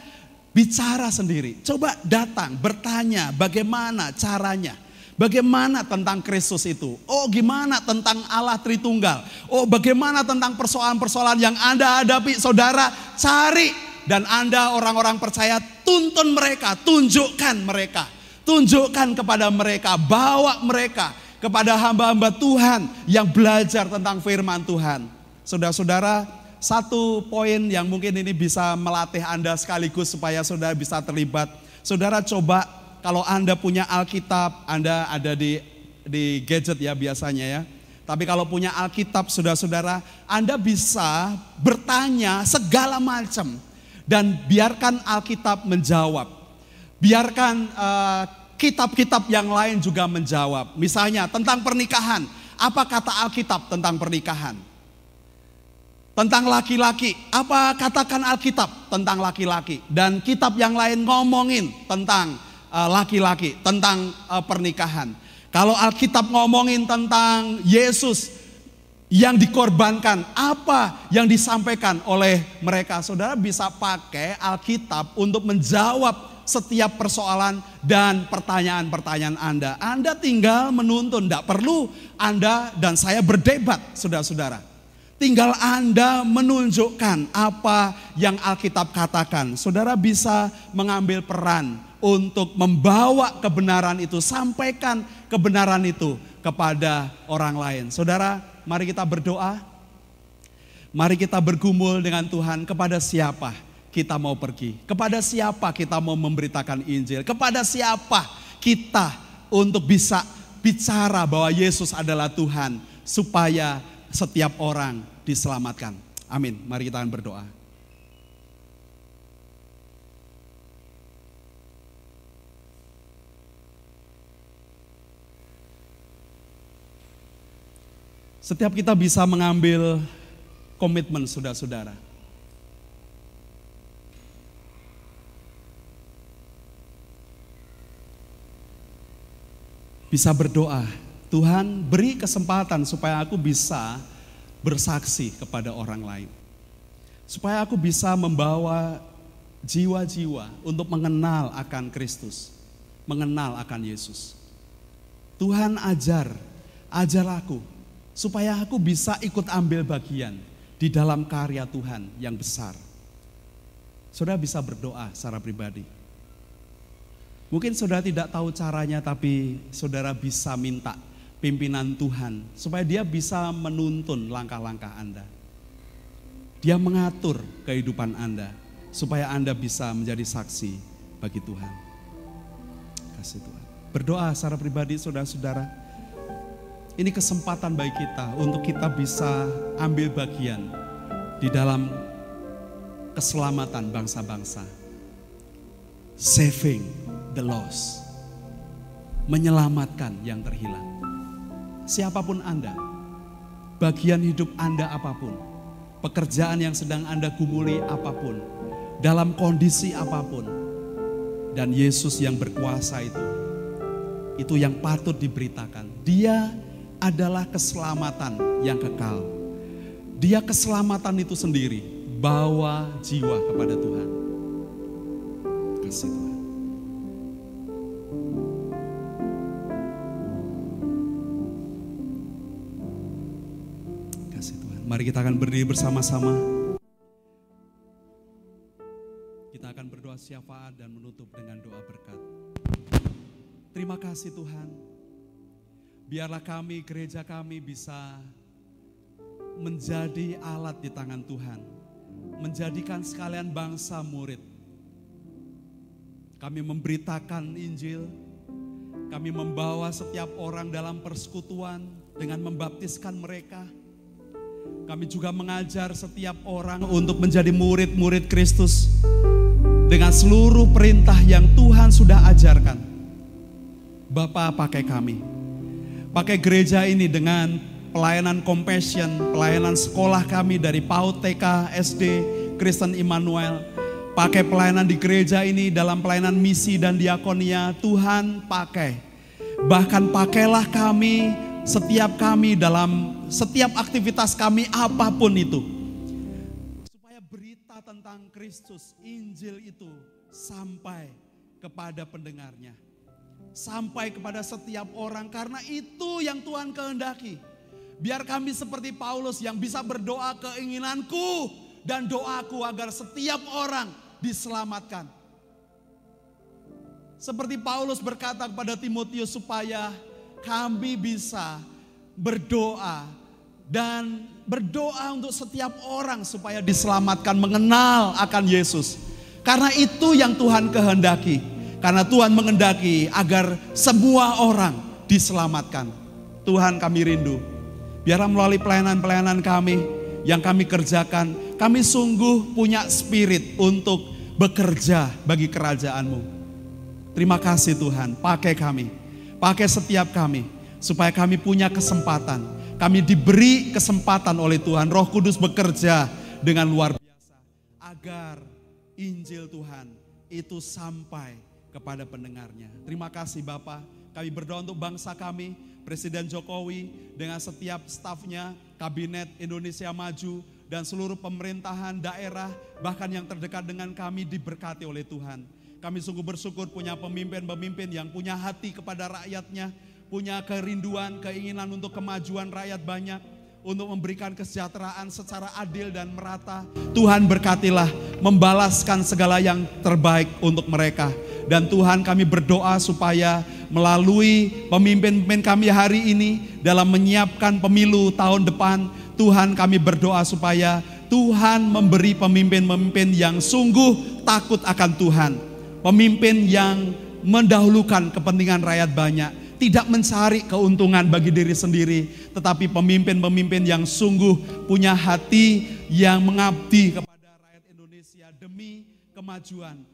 bicara sendiri. Coba datang, bertanya bagaimana caranya. Bagaimana tentang Kristus itu? Oh, gimana tentang Allah Tritunggal? Oh, bagaimana tentang persoalan-persoalan yang Anda hadapi, saudara? Cari dan Anda orang-orang percaya tuntun mereka, tunjukkan mereka. Tunjukkan kepada mereka, bawa mereka kepada hamba-hamba Tuhan yang belajar tentang firman Tuhan. Saudara-saudara, satu poin yang mungkin ini bisa melatih Anda sekaligus supaya saudara bisa terlibat. Saudara coba kalau Anda punya Alkitab, Anda ada di di gadget ya biasanya ya. Tapi kalau punya Alkitab saudara-saudara, Anda bisa bertanya segala macam dan biarkan Alkitab menjawab. Biarkan uh, kitab-kitab yang lain juga menjawab. Misalnya tentang pernikahan, apa kata Alkitab tentang pernikahan? Tentang laki-laki, apa katakan Alkitab tentang laki-laki? Dan kitab yang lain ngomongin tentang Eh, laki-laki tentang uh, pernikahan. Kalau Alkitab ngomongin tentang Yesus yang dikorbankan, apa yang disampaikan oleh mereka? Saudara bisa pakai Alkitab untuk menjawab setiap persoalan dan pertanyaan-pertanyaan Anda. Anda tinggal menuntun, tidak perlu Anda dan saya berdebat, saudara-saudara. Tinggal Anda menunjukkan apa yang Alkitab katakan. Saudara bisa mengambil peran untuk membawa kebenaran itu, sampaikan kebenaran itu kepada orang lain. Saudara, mari kita berdoa. Mari kita bergumul dengan Tuhan kepada siapa kita mau pergi, kepada siapa kita mau memberitakan Injil, kepada siapa kita untuk bisa bicara bahwa Yesus adalah Tuhan supaya setiap orang diselamatkan. Amin. Mari kita berdoa. Setiap kita bisa mengambil komitmen saudara-saudara. Bisa berdoa, Tuhan beri kesempatan supaya aku bisa bersaksi kepada orang lain. Supaya aku bisa membawa jiwa-jiwa untuk mengenal akan Kristus, mengenal akan Yesus. Tuhan ajar, ajar aku supaya aku bisa ikut ambil bagian di dalam karya Tuhan yang besar. Saudara bisa berdoa secara pribadi. Mungkin saudara tidak tahu caranya, tapi saudara bisa minta pimpinan Tuhan supaya Dia bisa menuntun langkah-langkah Anda. Dia mengatur kehidupan Anda supaya Anda bisa menjadi saksi bagi Tuhan. Kasih Tuhan. Berdoa secara pribadi saudara-saudara. Ini kesempatan bagi kita untuk kita bisa ambil bagian di dalam keselamatan bangsa-bangsa. Saving the lost. Menyelamatkan yang terhilang. Siapa pun Anda, bagian hidup Anda apa pun, pekerjaan yang sedang Anda gumuli apa pun, dalam kondisi apa pun, dan Yesus yang berkuasa itu, itu yang patut diberitakan. Dia adalah keselamatan yang kekal. Dia keselamatan itu sendiri, bawa jiwa kepada Tuhan. Kasih Tuhan. Kasih Tuhan. Mari kita akan berdiri bersama-sama. Kita akan berdoa syafaat dan menutup dengan doa berkat. Terima kasih Tuhan. Biarlah kami, gereja kami bisa menjadi alat di tangan Tuhan. Menjadikan sekalian bangsa murid. Kami memberitakan Injil. Kami membawa setiap orang dalam persekutuan dengan membaptiskan mereka. Kami juga mengajar setiap orang untuk menjadi murid-murid Kristus dengan seluruh perintah yang Tuhan sudah ajarkan. Bapak pakai kami. Pakai gereja ini dengan pelayanan compassion, pelayanan sekolah kami dari PAUD TK, SD, Kristen Immanuel. Pakai pelayanan di gereja ini dalam pelayanan misi dan diakonia, Tuhan pakai. Bahkan pakailah kami, setiap kami dalam setiap aktivitas kami apa pun itu. Supaya berita tentang Kristus, Injil itu sampai kepada pendengarnya. Sampai kepada setiap orang karena itu yang Tuhan kehendaki. Biar kami seperti Paulus yang bisa berdoa keinginanku dan doaku agar setiap orang diselamatkan. Seperti Paulus berkata kepada Timotius supaya kami bisa berdoa dan berdoa untuk setiap orang supaya diselamatkan mengenal akan Yesus. Karena itu yang Tuhan kehendaki. Karena Tuhan mengendaki agar semua orang diselamatkan. Tuhan kami rindu. Biarlah melalui pelayanan-pelayanan kami yang kami kerjakan, kami sungguh punya spirit untuk bekerja bagi kerajaanmu. Terima kasih Tuhan, pakai kami, pakai setiap kami, supaya kami punya kesempatan. Kami diberi kesempatan oleh Tuhan, roh kudus bekerja dengan luar biasa. Agar Injil Tuhan itu sampai kepada pendengarnya. Terima kasih Bapak, kami berdoa untuk bangsa kami, Presiden Jokowi dengan setiap stafnya, Kabinet Indonesia Maju, dan seluruh pemerintahan daerah, bahkan yang terdekat dengan kami diberkati oleh Tuhan. Kami sungguh bersyukur punya pemimpin-pemimpin yang punya hati kepada rakyatnya, punya kerinduan, keinginan untuk kemajuan rakyat banyak, untuk memberikan kesejahteraan secara adil dan merata. Tuhan berkatilah, membalaskan segala yang terbaik untuk mereka. Dan Tuhan kami berdoa supaya melalui pemimpin-pemimpin kami hari ini dalam menyiapkan pemilu tahun depan, Tuhan kami berdoa supaya Tuhan memberi pemimpin-pemimpin yang sungguh takut akan Tuhan. Pemimpin yang mendahulukan kepentingan rakyat banyak, tidak mencari keuntungan bagi diri sendiri, tetapi pemimpin-pemimpin yang sungguh punya hati yang mengabdi kepada rakyat Indonesia demi kemajuan,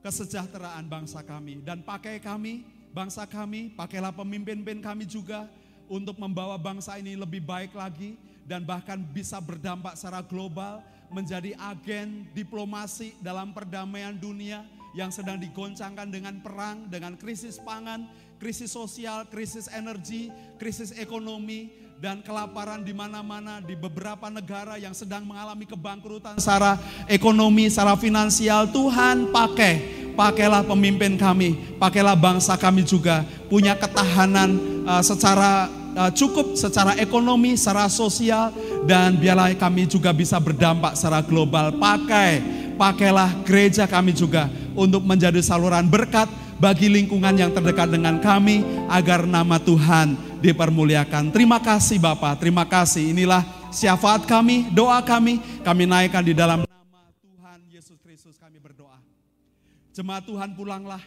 kesejahteraan bangsa kami. Dan pakai kami, bangsa kami, pakailah pemimpin-pemimpin kami juga untuk membawa bangsa ini lebih baik lagi dan bahkan bisa berdampak secara global menjadi agen diplomasi dalam perdamaian dunia yang sedang digoncangkan dengan perang, dengan krisis pangan, krisis sosial, krisis energi, krisis ekonomi, dan kelaparan di mana-mana di beberapa negara yang sedang mengalami kebangkrutan secara ekonomi, secara finansial. Tuhan pakai, pakailah pemimpin kami, pakailah bangsa kami juga punya ketahanan uh, secara uh, cukup secara ekonomi, secara sosial dan biarlah kami juga bisa berdampak secara global. Pakai, pakailah gereja kami juga untuk menjadi saluran berkat bagi lingkungan yang terdekat dengan kami agar nama Tuhan dipermuliakan. Terima kasih Bapak, terima kasih. Inilah syafaat kami, doa kami, kami naikkan di dalam nama Tuhan Yesus Kristus kami berdoa. Jemaat Tuhan pulanglah,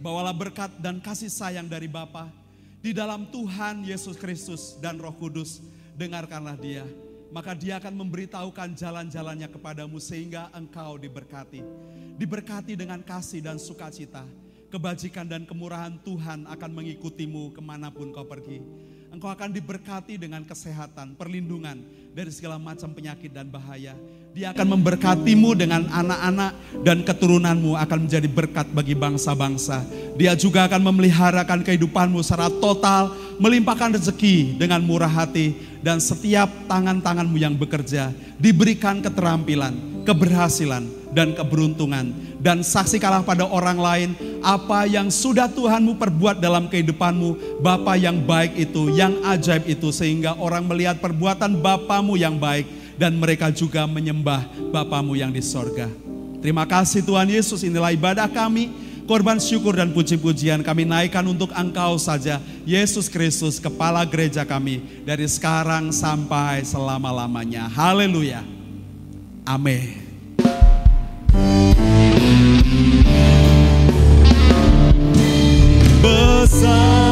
bawalah berkat dan kasih sayang dari Bapa di dalam Tuhan Yesus Kristus dan Roh Kudus. Dengarkanlah dia, maka dia akan memberitahukan jalan-jalannya kepadamu sehingga engkau diberkati. Diberkati dengan kasih dan sukacita. Kebajikan dan kemurahan Tuhan akan mengikutimu ke mana pun kau pergi. Engkau akan diberkati dengan kesehatan, perlindungan dari segala macam penyakit dan bahaya. Dia akan memberkatimu dengan anak-anak dan keturunanmu akan menjadi berkat bagi bangsa-bangsa. Dia juga akan memeliharakan kehidupanmu secara total, melimpahkan rezeki dengan murah hati dan setiap tangan-tanganmu yang bekerja diberikan keterampilan, keberhasilan, dan keberuntungan. Dan saksikanlah pada orang lain apa yang sudah Tuhanmu perbuat dalam kehidupanmu. Bapa yang baik itu, yang ajaib itu. Sehingga orang melihat perbuatan Bapamu yang baik dan mereka juga menyembah Bapamu yang di sorga. Terima kasih Tuhan Yesus, inilah ibadah kami, korban syukur dan puji-pujian kami naikkan untuk Engkau saja, Yesus Kristus, Kepala Gereja kami, dari sekarang sampai selama-lamanya. Haleluya. Amin. Besar